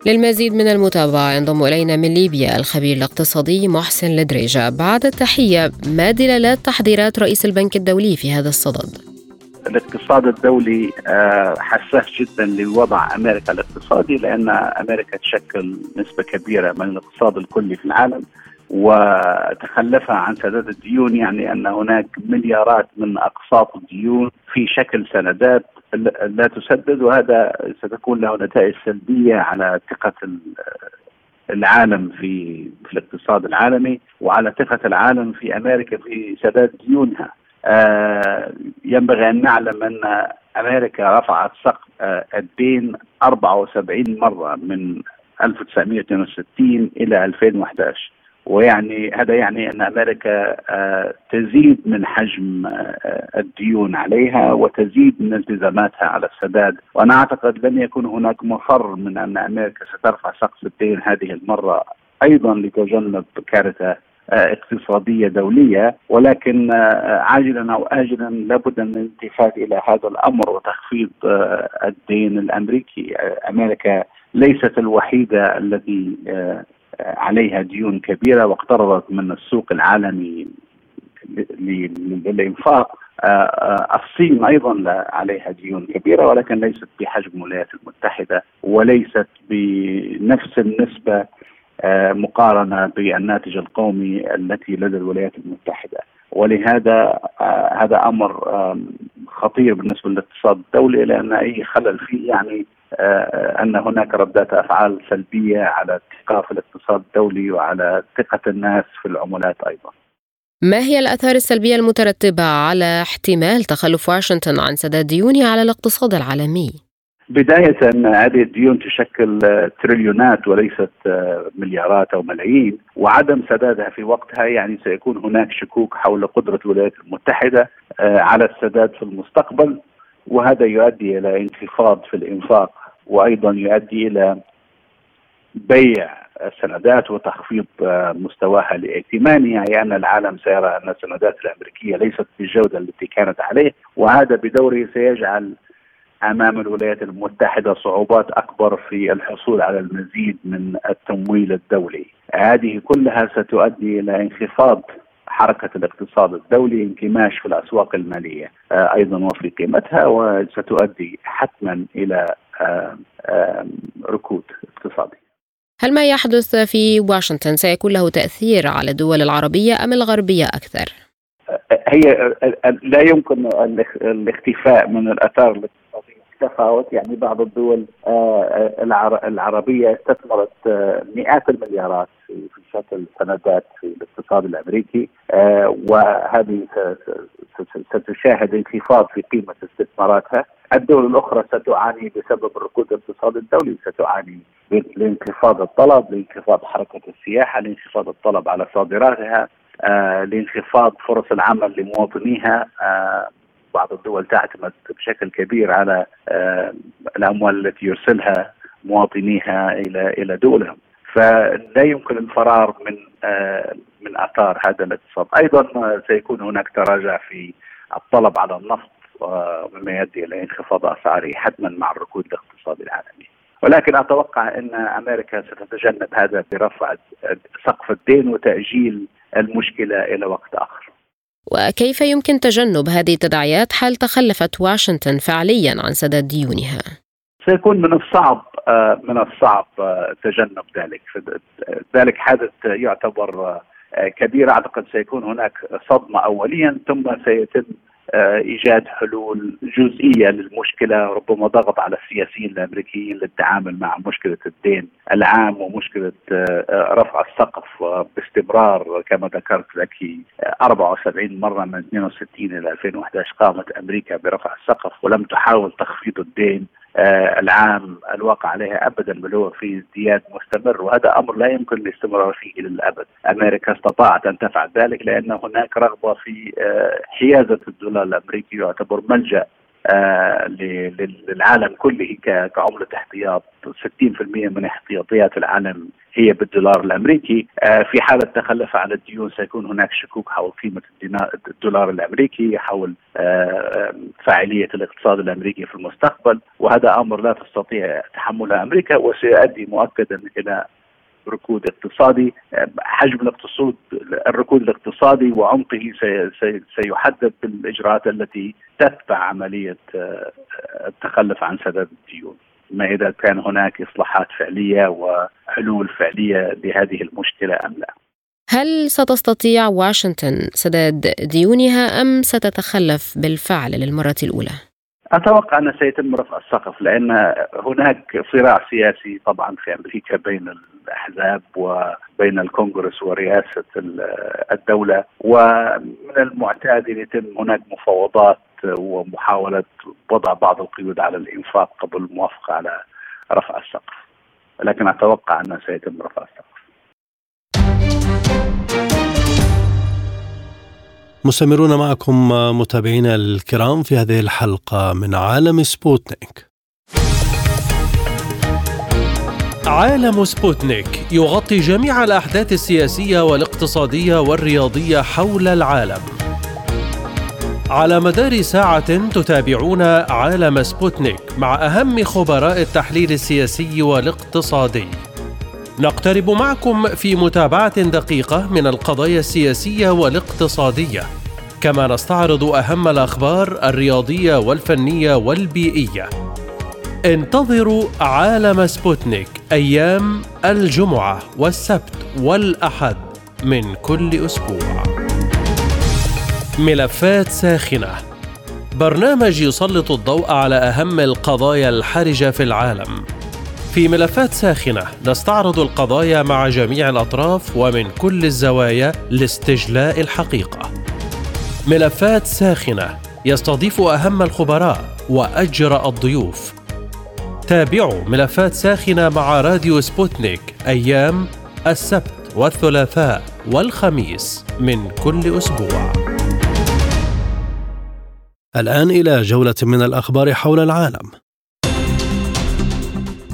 للمزيد من المتابعة ينضم إلينا من ليبيا الخبير الاقتصادي محسن لدريجة بعد التحية ما دلالات تحضيرات رئيس البنك الدولي في هذا الصدد؟ الاقتصاد الدولي آه، حساس جدا لوضع أمريكا الاقتصادي لأن أمريكا تشكل نسبة كبيرة من الاقتصاد الكلي في العالم وتخلفها عن سداد الديون يعني أن هناك مليارات من أقساط الديون في شكل سندات لا تسدد وهذا ستكون له نتائج سلبية على ثقة العالم في في الاقتصاد العالمي وعلى ثقة العالم في أمريكا في سداد ديونها. آه ينبغي أن نعلم أن أمريكا رفعت سقف آه الدين 74 مرة من 1962 إلى 2011 ويعني هذا يعني أن أمريكا آه، تزيد من حجم آه، الديون عليها وتزيد من التزاماتها على السداد. وأنا أعتقد لن يكون هناك مفر من أن أمريكا سترفع سقف الدين هذه المرة أيضا لتجنب كارثة آه، اقتصادية دولية. ولكن عاجلا أو اجلا لابد من الالتفات إلى هذا الأمر وتخفيض الدين الأمريكي. أمريكا ليست الوحيدة التي عليها ديون كبيرة واقترضت من السوق العالمي للإنفاق. آه، آه، الصين أيضا عليها ديون كبيرة ولكن ليست بحجم الولايات المتحدة وليست بنفس النسبة آه، مقارنة بالناتج القومي التي لدى الولايات المتحدة. ولهذا هذا أمر خطير بالنسبة للاقتصاد الدولي لأن أي خلل فيه يعني أن هناك ردات أفعال سلبية على ثقه في الاقتصاد الدولي وعلى ثقة الناس في العملات أيضا. ما هي الآثار السلبية المترتبة على احتمال تخلف واشنطن عن سداد ديونه على الاقتصاد العالمي؟ بداية هذه الديون تشكل تريليونات وليست مليارات أو ملايين وعدم سدادها في وقتها يعني سيكون هناك شكوك حول قدرة الولايات المتحدة على السداد في المستقبل وهذا يؤدي إلى انخفاض في الإنفاق وأيضا يؤدي إلى بيع السندات وتخفيض مستواها لائتمانها يعني أن العالم سيرى أن السندات الأمريكية ليست بالجودة التي كانت عليه وهذا بدوره سيجعل أمام الولايات المتحدة صعوبات أكبر في الحصول على المزيد من التمويل الدولي. هذه كلها ستؤدي إلى انخفاض حركة الاقتصاد الدولي، انكماش في الأسواق المالية أيضا وفي قيمتها وستؤدي حتما إلى ركود اقتصادي. هل ما يحدث في واشنطن سيكون له تأثير على الدول العربية أم الغربية أكثر؟ هي لا يمكن الاختفاء من الأثار تفاوت يعني بعض الدول العربية استثمرت مئات المليارات في شكل سندات في الاقتصاد الأمريكي وهذه ستشاهد انخفاض في قيمة استثماراتها. الدول الأخرى ستعاني بسبب الركود الاقتصادي الدولي ستعاني لانخفاض الطلب لانخفاض حركة السياحة لانخفاض الطلب على صادراتها آه، لانخفاض فرص العمل لمواطنيها آه، بعض الدول تعتمد بشكل كبير على آه، الأموال التي يرسلها مواطنيها إلى إلى دولهم فلا يمكن الفرار من من اثار هذا الاقتصاد، أيضا سيكون هناك تراجع في الطلب على النفط مما يؤدي إلى انخفاض اسعاره حتما مع الركود الاقتصادي العالمي. ولكن أتوقع إن أمريكا ستتجنب هذا برفع سقف الدين وتأجيل المشكلة إلى وقت آخر. وكيف يمكن تجنب هذه التداعيات حال تخلفت واشنطن فعليا عن سداد ديونها؟ سيكون من الصعب من الصعب تجنب ذلك ذلك حدث يعتبر كبير أعتقد سيكون هناك صدمة اوليا ثم سيتم إيجاد حلول جزئية للمشكلة ربما ضغط على السياسيين الأمريكيين للتعامل مع مشكلة الدين العام ومشكلة رفع السقف باستمرار كما ذكرت لك 74 مرة من 62 إلى 2011 قامت أمريكا برفع السقف ولم تحاول تخفيض الدين. آه العام الواقع عليها ابدا بل هو في ازدياد مستمر وهذا أمر لا يمكن الاستمرار فيه إلى الأبد. أمريكا استطاعت أن تفعل ذلك لأن هناك رغبة في آه حيازة الدولار الأمريكي يعتبر ملجأ آه للعالم كله. كعملة احتياط. 60% من احتياطيات العالم هي بالدولار الأمريكي. آه في حالة تخلف عن الديون سيكون هناك شكوك حول قيمة الدولار الأمريكي حول آه فاعلية الاقتصاد الأمريكي في المستقبل. وهذا أمر لا تستطيع تحمله أمريكا وسيؤدي مؤكدا إلى ركود اقتصادي حجم الاقتصاد الركود الاقتصادي وعمقه سيحدد بالإجراءات التي تتبع عملية التخلف عن سداد الديون ما إذا كان هناك إصلاحات فعلية وحلول فعلية لهذه المشكلة أم لا هل ستستطيع واشنطن سداد ديونها أم ستتخلف بالفعل للمرة الأولى؟ أتوقع ان سيتم رفع السقف لأن هناك صراع سياسي طبعا في أمريكا بين الأحزاب وبين الكونغرس ورئاسه الدولة. ومن المعتاد أن يتم هناك مفاوضات ومحاولة وضع بعض القيود على الإنفاق قبل الموافقة على رفع السقف. لكن أتوقع أنه سيتم رفع السقف. مستمرون معكم متابعينا الكرام في هذه الحلقة من عالم سبوتنيك. عالم سبوتنيك يغطي جميع الأحداث السياسية والاقتصادية والرياضية حول العالم. على مدار الساعة تتابعون عالم سبوتنيك مع أهم خبراء التحليل السياسي والاقتصادي. نقترب معكم في متابعة دقيقة من القضايا السياسية والاقتصادية. كما نستعرض أهم الأخبار الرياضية والفنية والبيئية. انتظروا عالم سبوتنيك أيام الجمعة والسبت والأحد من كل أسبوع. ملفات ساخنة. برنامج يسلط الضوء على أهم القضايا الحرجة في العالم. في ملفات ساخنة. نستعرض القضايا مع جميع الأطراف ومن كل الزوايا لاستجلاء الحقيقة. ملفات ساخنة. يستضيف أهم الخبراء وأجرأ الضيوف. تابعوا ملفات ساخنة مع راديو سبوتنيك أيام السبت والثلاثاء والخميس من كل أسبوع. الآن إلى جولة من الأخبار حول العالم.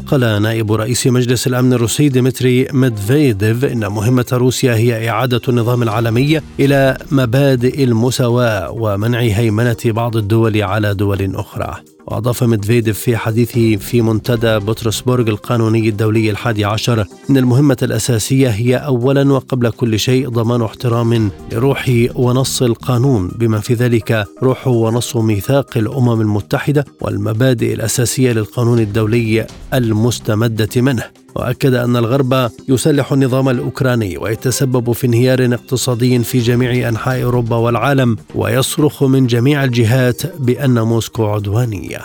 قال نائب رئيس مجلس الأمن الروسي ديمتري ميدفيديف إن مهمة روسيا هي إعادة النظام العالمي إلى مبادئ المساواة ومنع هيمنة بعض الدول على دول أخرى. وأضاف ميدفيديف في حديثه في منتدى بطرسبورغ القانوني الدولي الحادي عشر أن المهمة الأساسية هي أولا وقبل كل شيء ضمان احترام لروح ونص القانون بما في ذلك روح ونص ميثاق الأمم المتحدة والمبادئ الأساسية للقانون الدولي المستمدة منه. وأكد أن الغرب يسلح النظام الأوكراني ويتسبب في انهيار اقتصادي في جميع أنحاء أوروبا والعالم ويصرخ من جميع الجهات بأن موسكو عدوانية.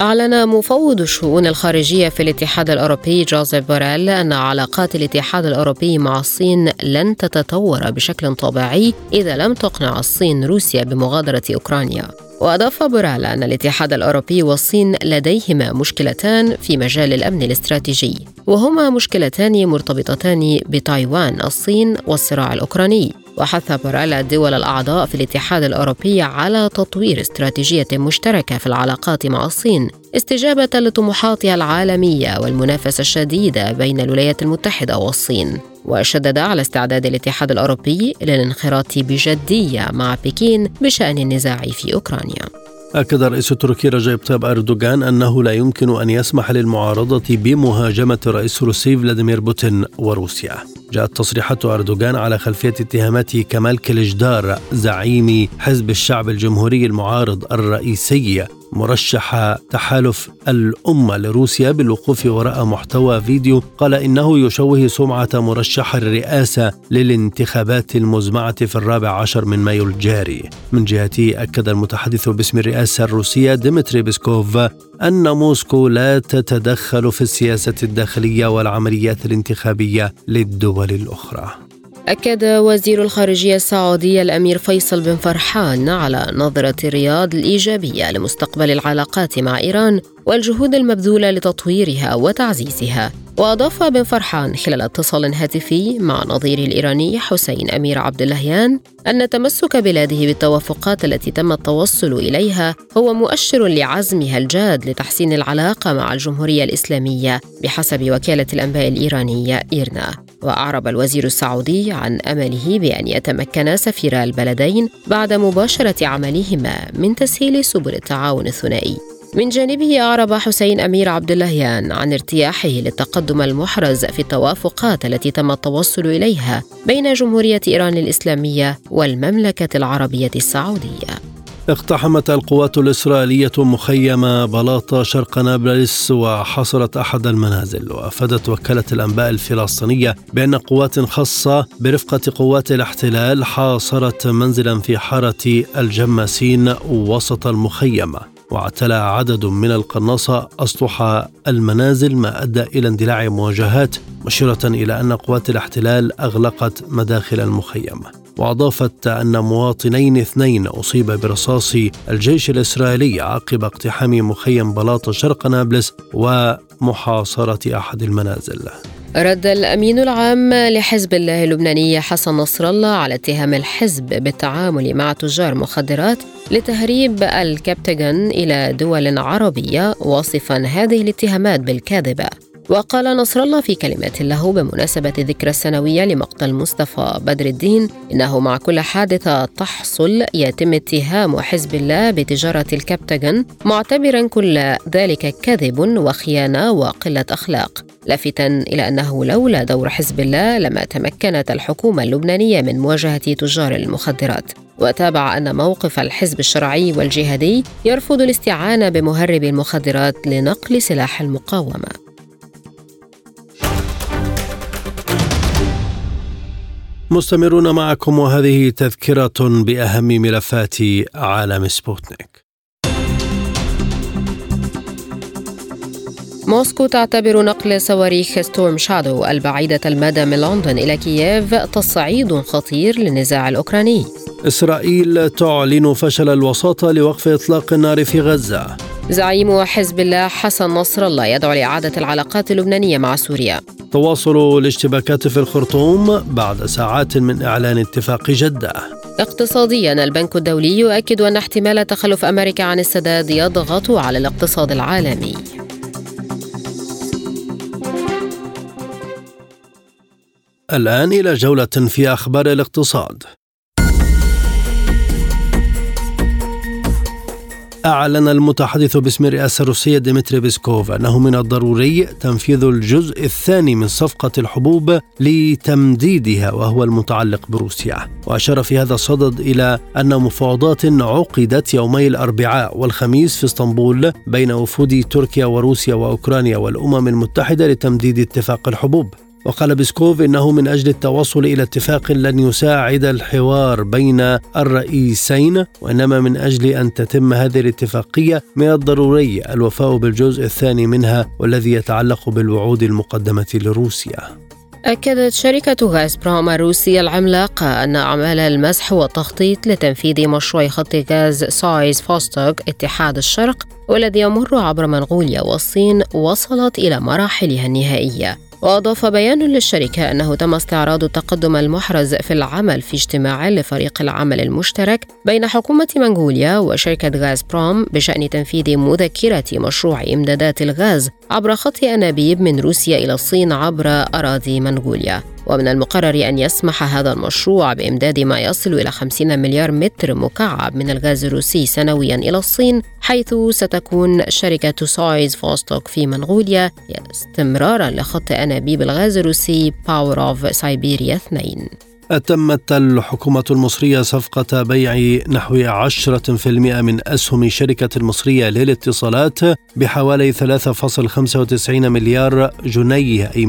أعلن مفوض الشؤون الخارجية في الاتحاد الأوروبي جوزيف بوريل أن علاقات الاتحاد الأوروبي مع الصين لن تتطور بشكل طبيعي إذا لم تقنع الصين روسيا بمغادرة أوكرانيا. وأضاف بورال أن الاتحاد الأوروبي والصين لديهما مشكلتان في مجال الأمن الاستراتيجي وهما مشكلتان مرتبطتان بتايوان الصين والصراع الأوكراني. وحث بورال الدول الأعضاء في الاتحاد الأوروبي على تطوير استراتيجية مشتركة في العلاقات مع الصين استجابة لطموحاتها العالمية والمنافسة الشديدة بين الولايات المتحدة والصين. وشدد على استعداد الاتحاد الأوروبي للانخراط بجدية مع بكين بشأن النزاع في أوكرانيا. أكد الرئيس التركي رجب طيب أردوغان أنه لا يمكن أن يسمح للمعارضة بمهاجمة الرئيس الروسي فلاديمير بوتين وروسيا. جاءت تصريحات أردوغان على خلفية اتهامات كمال كليجدار زعيم حزب الشعب الجمهوري المعارض الرئيسي. مرشح تحالف الأمة لروسيا بالوقوف وراء محتوى فيديو قال إنه يشوه سمعة مرشح الرئاسة للانتخابات المزمعة في الرابع عشر من مايو الجاري. من جهته أكد المتحدث باسم الرئاسة الروسية ديمتري بيسكوف أن موسكو لا تتدخل في السياسة الداخلية والعمليات الانتخابية للدول الأخرى. أكد وزير الخارجية السعودي الأمير فيصل بن فرحان على نظرة الرياض الإيجابية لمستقبل العلاقات مع إيران والجهود المبذولة لتطويرها وتعزيزها. وأضاف بن فرحان خلال اتصال هاتفي مع نظيره الإيراني حسين أمير عبد اللهيان أن تمسك بلاده بالتوافقات التي تم التوصل إليها هو مؤشر لعزمها الجاد لتحسين العلاقة مع الجمهورية الإسلامية بحسب وكالة الأنباء الإيرانية إيرنا. وأعرب الوزير السعودي عن أمله بأن يتمكن سفيرا البلدين بعد مباشرة عملهما من تسهيل سبل التعاون الثنائي. من جانبه أعرب حسين أمير عبد اللهيان عن ارتياحه للتقدم المحرز في التوافقات التي تم التوصل إليها بين جمهورية إيران الإسلامية والمملكة العربية السعودية. اقتحمت القوات الإسرائيلية مخيم بلاطة شرق نابلس وحصرت أحد المنازل وأفادت وكالة الأنباء الفلسطينية بأن قوات خاصة برفقة قوات الاحتلال حاصرت منزلا في حارة الجماسين وسط المخيم. واعتلى عدد من القناصة أسطح المنازل ما أدى إلى اندلاع مواجهات مشيرة إلى أن قوات الاحتلال أغلقت مداخل المخيم. وأضافت أن مواطنين اثنين أصيب برصاص الجيش الإسرائيلي عقب اقتحام مخيم بلاط شرق نابلس ومحاصرة أحد المنازل. رد الأمين العام لحزب الله اللبناني حسن نصر الله على اتهام الحزب بالتعامل مع تجار مخدرات لتهريب الكبتغن إلى دول عربية واصفا هذه الاتهامات بالكاذبة. وقال نصر الله في كلمة له بمناسبة ذكرى السنوية لمقتل مصطفى بدر الدين إنه مع كل حادثة تحصل يتم اتهام حزب الله بتجارة الكبتغن معتبرا كل ذلك كذب وخيانة وقلة أخلاق. لافتا إلى أنه لولا دور حزب الله لما تمكنت الحكومة اللبنانية من مواجهة تجار المخدرات. وتابع أن موقف الحزب الشرعي والجهادي يرفض الاستعانة بمهرب المخدرات لنقل سلاح المقاومة. مستمرون معكم وهذه تذكرة بأهم ملفات عالم سبوتنيك. موسكو تعتبر نقل صواريخ ستورم شادو البعيدة المدى من لندن إلى كييف تصعيد خطير للنزاع الأوكراني. إسرائيل تعلن فشل الوساطة لوقف إطلاق النار في غزة. زعيم حزب الله حسن نصر الله يدعو لإعادة العلاقات اللبنانية مع سوريا. تواصل الاشتباكات في الخرطوم بعد ساعات من إعلان اتفاق جدة. اقتصاديا البنك الدولي يؤكد أن احتمال تخلف أمريكا عن السداد يضغط على الاقتصاد العالمي. الآن إلى جولة في أخبار الاقتصاد. أعلن المتحدث باسم الرئاسة الروسية ديمتري بيسكوف أنه من الضروري تنفيذ الجزء الثاني من صفقة الحبوب لتمديدها وهو المتعلق بروسيا. وأشار في هذا الصدد إلى أن مفاوضات عقدت يومي الأربعاء والخميس في اسطنبول بين وفود تركيا وروسيا وأوكرانيا والأمم المتحدة لتمديد اتفاق الحبوب. وقال بيسكوف إنه من أجل التوصل إلى اتفاق لن يساعد الحوار بين الرئيسين وإنما من أجل أن تتم هذه الاتفاقية من الضروري الوفاء بالجزء الثاني منها والذي يتعلق بالوعود المقدمة لروسيا. أكدت شركة غازبروم الروسية العملاقة أن أعمال المسح والتخطيط لتنفيذ مشروع خط غاز سايوز فوستوك اتحاد الشرق والذي يمر عبر منغوليا والصين وصلت إلى مراحلها النهائية وأضاف بيان للشركة أنه تم استعراض التقدم المحرز في العمل في اجتماع لفريق العمل المشترك بين حكومة منغوليا وشركة غازبروم بشأن تنفيذ مذكرة مشروع إمدادات الغاز. عبر خط أنابيب من روسيا إلى الصين عبر أراضي منغوليا. ومن المقرر أن يسمح هذا المشروع بإمداد ما يصل إلى 50 مليار متر مكعب من الغاز الروسي سنويا إلى الصين حيث ستكون شركة سايوز فوستوك في منغوليا استمرارا لخط أنابيب الغاز الروسي Power of Siberia 2 أتمت الحكومة المصرية صفقة بيع نحو 10% من أسهم شركة المصرية للاتصالات بحوالي 3.95 مليار جنيه أي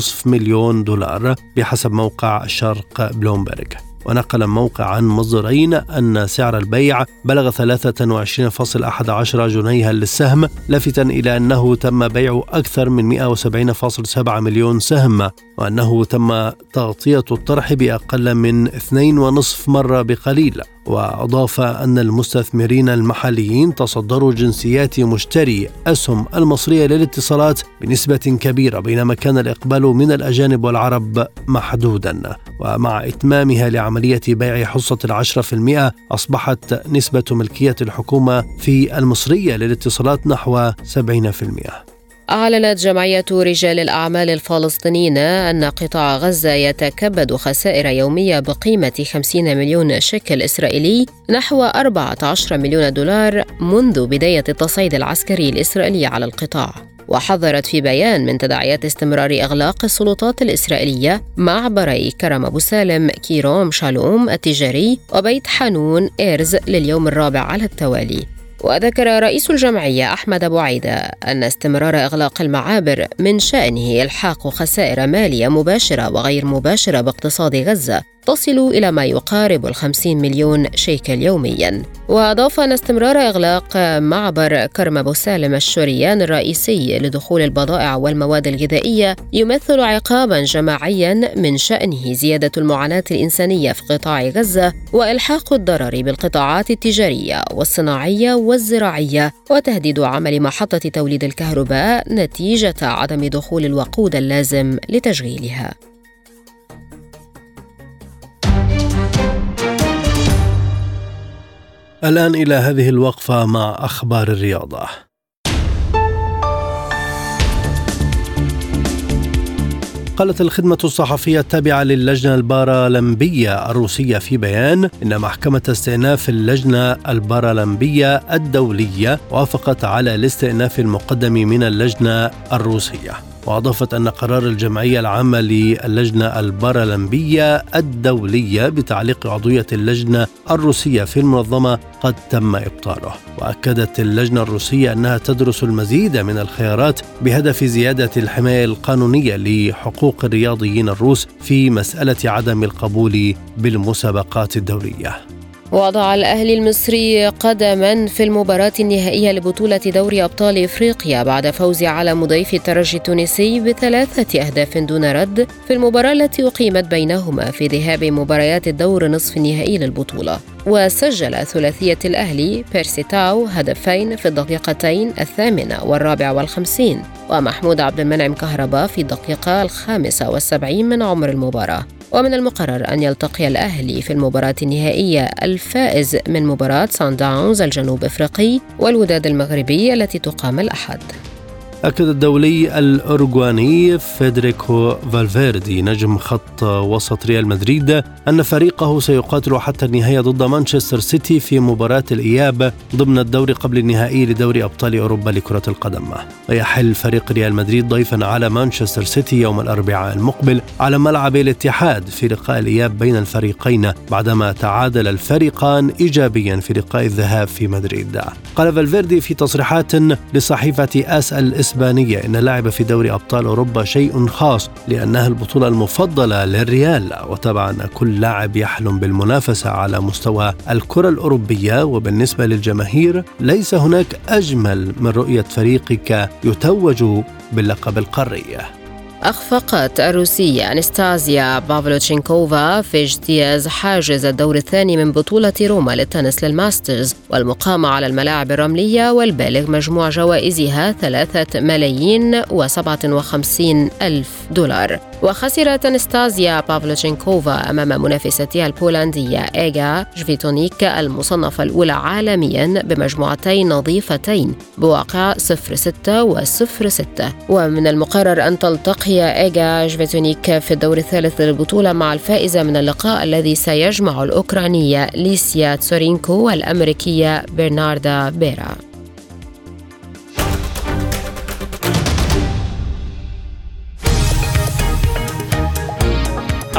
127.5 مليون دولار بحسب موقع شرق بلومبرج ونقل موقع عن مصدرين أن سعر البيع بلغ 23.11 جنيها للسهم لافتا إلى أنه تم بيع أكثر من 170.7 مليون سهم. وأنه تم تغطية الطرح بأقل من 2.5 مرة بقليل وأضاف أن المستثمرين المحليين تصدروا جنسيات مشتري أسهم المصرية للاتصالات بنسبة كبيرة بينما كان الإقبال من الأجانب والعرب محدودا. ومع إتمامها لعملية بيع حصة العشرة في المئة أصبحت نسبة ملكية الحكومة في المصرية للاتصالات نحو 70% أعلنت جمعية رجال الأعمال الفلسطينيين أن قطاع غزة يتكبد خسائر يومية بقيمة 50 مليون شيكل إسرائيلي نحو 14 مليون دولار منذ بداية التصعيد العسكري الإسرائيلي على القطاع. وحذرت في بيان من تداعيات استمرار إغلاق السلطات الإسرائيلية معبري كرم أبو سالم كيروم شالوم التجاري وبيت حانون إيرز لليوم الرابع على التوالي. وذكر رئيس الجمعية أحمد أبو عيدة أن استمرار إغلاق المعابر من شأنه إلحاق خسائر مالية مباشرة وغير مباشرة باقتصاد غزة تصل إلى ما يقارب الخمسين مليون شيكل يوميا. وأضاف أن استمرار إغلاق معبر كرم أبو سالم الشريان الرئيسي لدخول البضائع والمواد الغذائية يمثل عقابا جماعيا من شأنه زيادة المعاناة الإنسانية في قطاع غزة وإلحاق الضرر بالقطاعات التجارية والصناعية والزراعية وتهديد عمل محطة توليد الكهرباء نتيجة عدم دخول الوقود اللازم لتشغيلها. الآن إلى هذه الوقفة مع أخبار الرياضة. قالت الخدمة الصحفية التابعة للجنة البارالمبية الروسية في بيان إن محكمة استئناف اللجنة البارالمبية الدولية وافقت على الاستئناف المقدم من اللجنة الروسية. وأضافت أن قرار الجمعية العامة للجنة البارالمبية الدولية بتعليق عضوية اللجنة الروسية في المنظمة قد تم إبطاله. وأكدت اللجنة الروسية أنها تدرس المزيد من الخيارات بهدف زيادة الحماية القانونية لحقوق الرياضيين الروس في مسألة عدم القبول بالمسابقات الدولية. وضع الأهلي المصري قدما في المباراة النهائية لبطولة دوري أبطال إفريقيا بعد فوز على مضيف الترجي التونسي بثلاثة أهداف دون رد في المباراة التي أقيمت بينهما في ذهاب مباريات الدور نصف النهائي للبطولة. وسجل ثلاثية الأهلي بيرسي تاو هدفين في الدقيقتين الثامنة والرابعة والخمسين ومحمود عبد المنعم كهربا في الدقيقة الخامسة والسبعين من عمر المباراة. ومن المقرر أن يلتقي الأهلي في المباراة النهائية الفائز من مباراة سان داونز الجنوب إفريقي والوداد المغربي التي تقام الأحد. أكد الدولي الأورجواني فيدريكو فالفيردي نجم خط وسط ريال مدريد أن فريقه سيقاتل حتى النهاية ضد مانشستر سيتي في مباراة الإياب ضمن الدور قبل النهائي لدوري أبطال أوروبا لكرة القدم. ويحل فريق ريال مدريد ضيفا على مانشستر سيتي يوم الأربعاء المقبل على ملعب الاتحاد في لقاء الإياب بين الفريقين بعدما تعادل الفريقان إيجابيا في لقاء الذهاب في مدريد. قال فالفيردي في تصريحات لصحيفة آس الإسبانية إن اللعب في دوري أبطال أوروبا شيء خاص لأنها البطولة المفضلة للريال وطبعا كل لاعب يحلم بالمنافسة على مستوى الكرة الأوروبية. وبالنسبة للجماهير ليس هناك أجمل من رؤية فريقك يتوج باللقب القاري. أخفقت الروسية أنستازيا بافلوتشينكوفا في اجتياز حاجز الدور الثاني من بطولة روما للتنس للماسترز والمقامة على الملاعب الرملية والبالغ مجموع جوائزها ثلاثة ملايين وسبعة وخمسين ألف دولار. وخسرت أنستازيا بافلوتشينكوفا أمام منافستها البولندية إيغا شفيونتيك المصنفة الأولى عالميا بمجموعتين نظيفتين بواقع 0-6 و 0-6 ومن المقرر أن تلتقي إيغا شفيونتيك في الدور الثالث للبطولة مع الفائزة من اللقاء الذي سيجمع الأوكرانية ليسيا تسورينكو والأمريكية برناردا بيرا.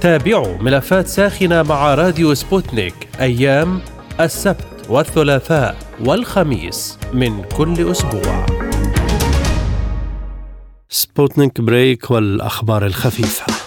تابعوا ملفات ساخنة مع راديو سبوتنيك أيام السبت والثلاثاء والخميس من كل أسبوع. سبوتنيك بريك والأخبار الخفيفة.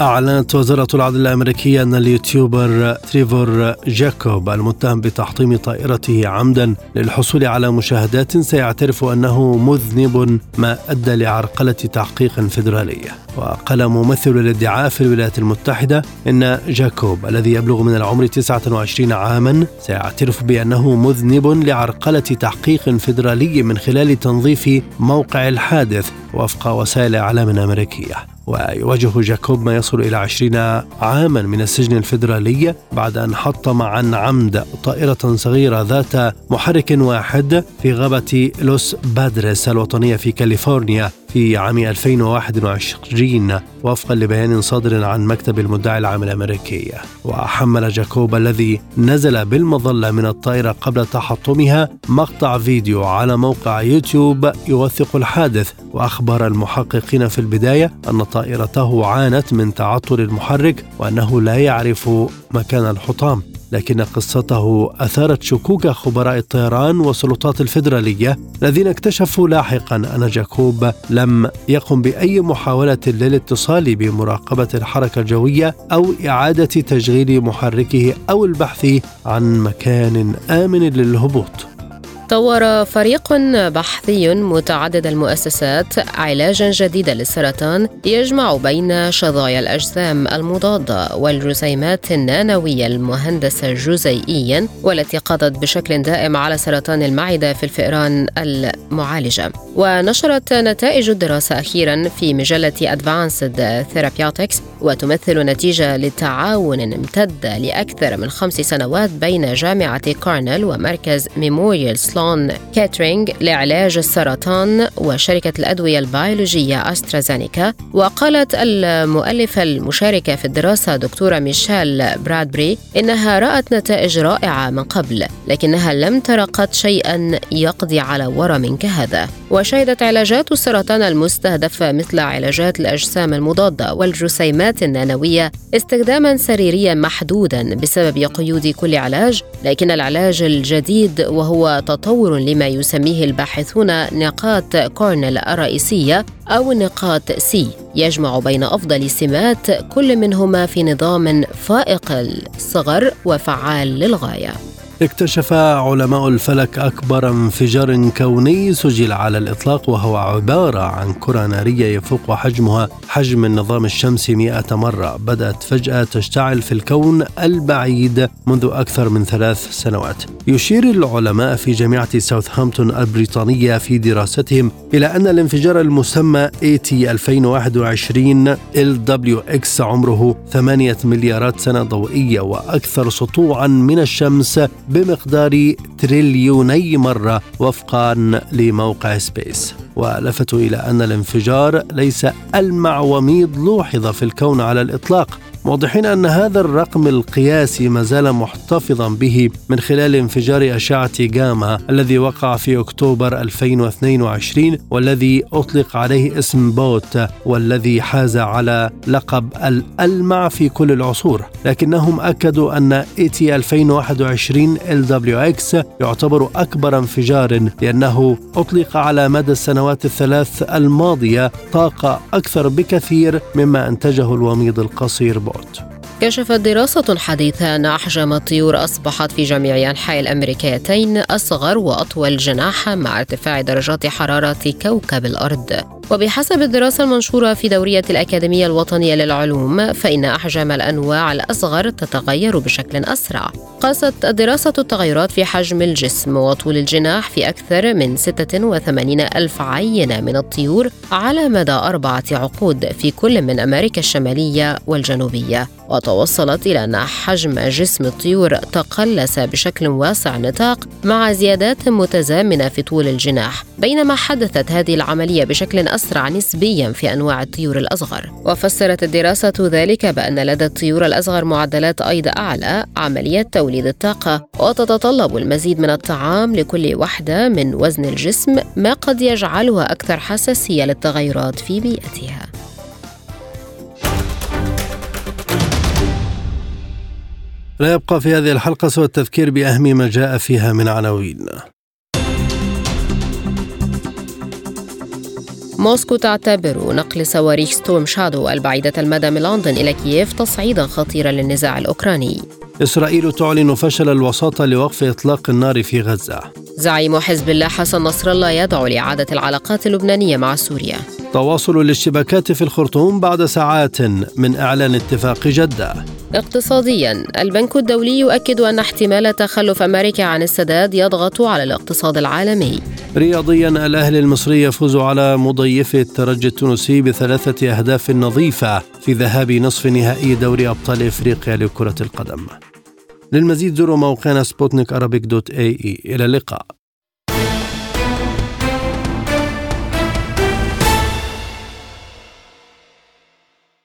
أعلنت وزارة العدل الأمريكية أن اليوتيوبر تريفور جاكوب المتهم بتحطيم طائرته عمدا للحصول على مشاهدات سيعترف أنه مذنب ما أدى لعرقلة تحقيق فيدرالي. وقال ممثل الادعاء في الولايات المتحدة أن جاكوب الذي يبلغ من العمر 29 عاما سيعترف بأنه مذنب لعرقلة تحقيق فيدرالي من خلال تنظيف موقع الحادث وفق وسائل إعلام أمريكية. ويواجه جاكوب ما يصل إلى عشرين عاما من السجن الفيدرالي بعد أن حطم عن عمد طائرة صغيرة ذات محرك واحد في غابة لوس بادريس الوطنية في كاليفورنيا. في عام 2021 وفقا لبيان صادر عن مكتب المدعي العام الأمريكي. وحمل جاكوب الذي نزل بالمظلة من الطائرة قبل تحطمها مقطع فيديو على موقع يوتيوب يوثق الحادث. وأخبر المحققين في البداية أن طائرته عانت من تعطل المحرك وأنه لا يعرف مكان الحطام. لكن قصته أثارت شكوك خبراء الطيران والسلطات الفيدرالية الذين اكتشفوا لاحقا أن جاكوب لم يقم بأي محاولة للاتصال بمراقبة الحركة الجوية أو إعادة تشغيل محركه أو البحث عن مكان آمن للهبوط. طور فريق بحثي متعدد المؤسسات علاجا جديدا للسرطان يجمع بين شظايا الأجسام المضادة والجسيمات النانوية المهندسة جزيئيا والتي قضت بشكل دائم على سرطان المعدة في الفئران المعالجة. ونشرت نتائج الدراسة أخيرا في مجلة Advanced Therapeutics وتمثل نتيجة لتعاون امتد لأكثر من خمس سنوات بين جامعة كورنيل ومركز ميموريال سلون كيترينج لعلاج السرطان وشركة الأدوية البيولوجية أسترازينيكا. وقالت المؤلفة المشاركة في الدراسة دكتورة ميشيل برادبري إنها رأت نتائج رائعة من قبل لكنها لم تر قط شيئا يقضي على ورم كهذا وشهدت علاجات السرطان المستهدفة مثل علاجات الأجسام المضادة والجسيمات النانوية استخداما سريريا محدودا بسبب قيود كل علاج لكن العلاج الجديد وهو تطور لما يسميه الباحثون نقاط كورنيل الرئيسية أو نقاط سي يجمع بين أفضل سمات كل منهما في نظام فائق الصغر وفعال للغاية. اكتشف علماء الفلك أكبر انفجار كوني سجل على الإطلاق وهو عبارة عن كرة نارية يفوق حجمها حجم النظام الشمسي مئة مرة. بدأت فجأة تشتعل في الكون البعيد منذ أكثر من ثلاث سنوات. يشير العلماء في جامعة ساوثهامبتون البريطانية في دراستهم إلى أن الانفجار المسمى AT 2021 LWX عمره ثمانية مليارات سنة ضوئية وأكثر سطوعا من الشمس بمقدار تريليوني مرة وفقا لموقع سبيس. ولفتوا إلى أن الانفجار ليس ألمع وميض لوحظ في الكون على الإطلاق موضحين أن هذا الرقم القياسي ما زال محتفظا به من خلال انفجار أشعة جاما الذي وقع في أكتوبر 2022 والذي أطلق عليه اسم BOAT والذي حاز على لقب الألمع في كل العصور. لكنهم أكدوا أن إيتي 2021 LWX يعتبر أكبر انفجار لأنه أطلق على مدى السنوات الثلاث الماضية طاقة أكثر بكثير مما أنتجه الوميض القصير بوت كشفت دراسة حديثة أن أحجام الطيور أصبحت في جميع أنحاء الأمريكتين أصغر وأطول جناحا مع ارتفاع درجات حرارة كوكب الأرض. وبحسب الدراسة المنشورة في دورية الأكاديمية الوطنية للعلوم فإن أحجام الأنواع الأصغر تتغير بشكل أسرع. قاست الدراسة التغيرات في حجم الجسم وطول الجناح في أكثر من 86 ألف عينة من الطيور على مدى أربعة عقود في كل من أمريكا الشمالية والجنوبية. وتوصلت إلى أن حجم جسم الطيور تقلص بشكل واسع النطاق مع زيادات متزامنة في طول الجناح بينما حدثت هذه العملية بشكل أسرع نسبيا في أنواع الطيور الأصغر. وفسرت الدراسة ذلك بأن لدى الطيور الأصغر معدلات أيض أعلى عملية توليد الطاقة. وتتطلب المزيد من الطعام لكل وحدة من وزن الجسم ما قد يجعلها أكثر حساسية للتغيرات في بيئتها. لا يبقى في هذه الحلقة سوى التذكير بأهم ما جاء فيها من عناوين. موسكو تعتبر نقل صواريخ ستورم شادو البعيدة المدى من لندن إلى كييف تصعيدا خطيرا للنزاع الأوكراني. إسرائيل تعلن فشل الوساطة لوقف إطلاق النار في غزة. زعيم حزب الله حسن نصر الله يدعو لإعادة العلاقات اللبنانية مع سوريا. تواصل الاشتباكات في الخرطوم بعد ساعات من إعلان اتفاق جدة. اقتصاديا البنك الدولي يؤكد أن احتمال تخلف أمريكا عن السداد يضغط على الاقتصاد العالمي. رياضيا الأهلي المصري يفوز على مضيف الترجي التونسي بثلاثة أهداف نظيفة في ذهاب نصف نهائي دوري أبطال إفريقيا لكرة القدم. للمزيد زوروا موقعنا سبوتنيك dot AE. إلى اللقاء.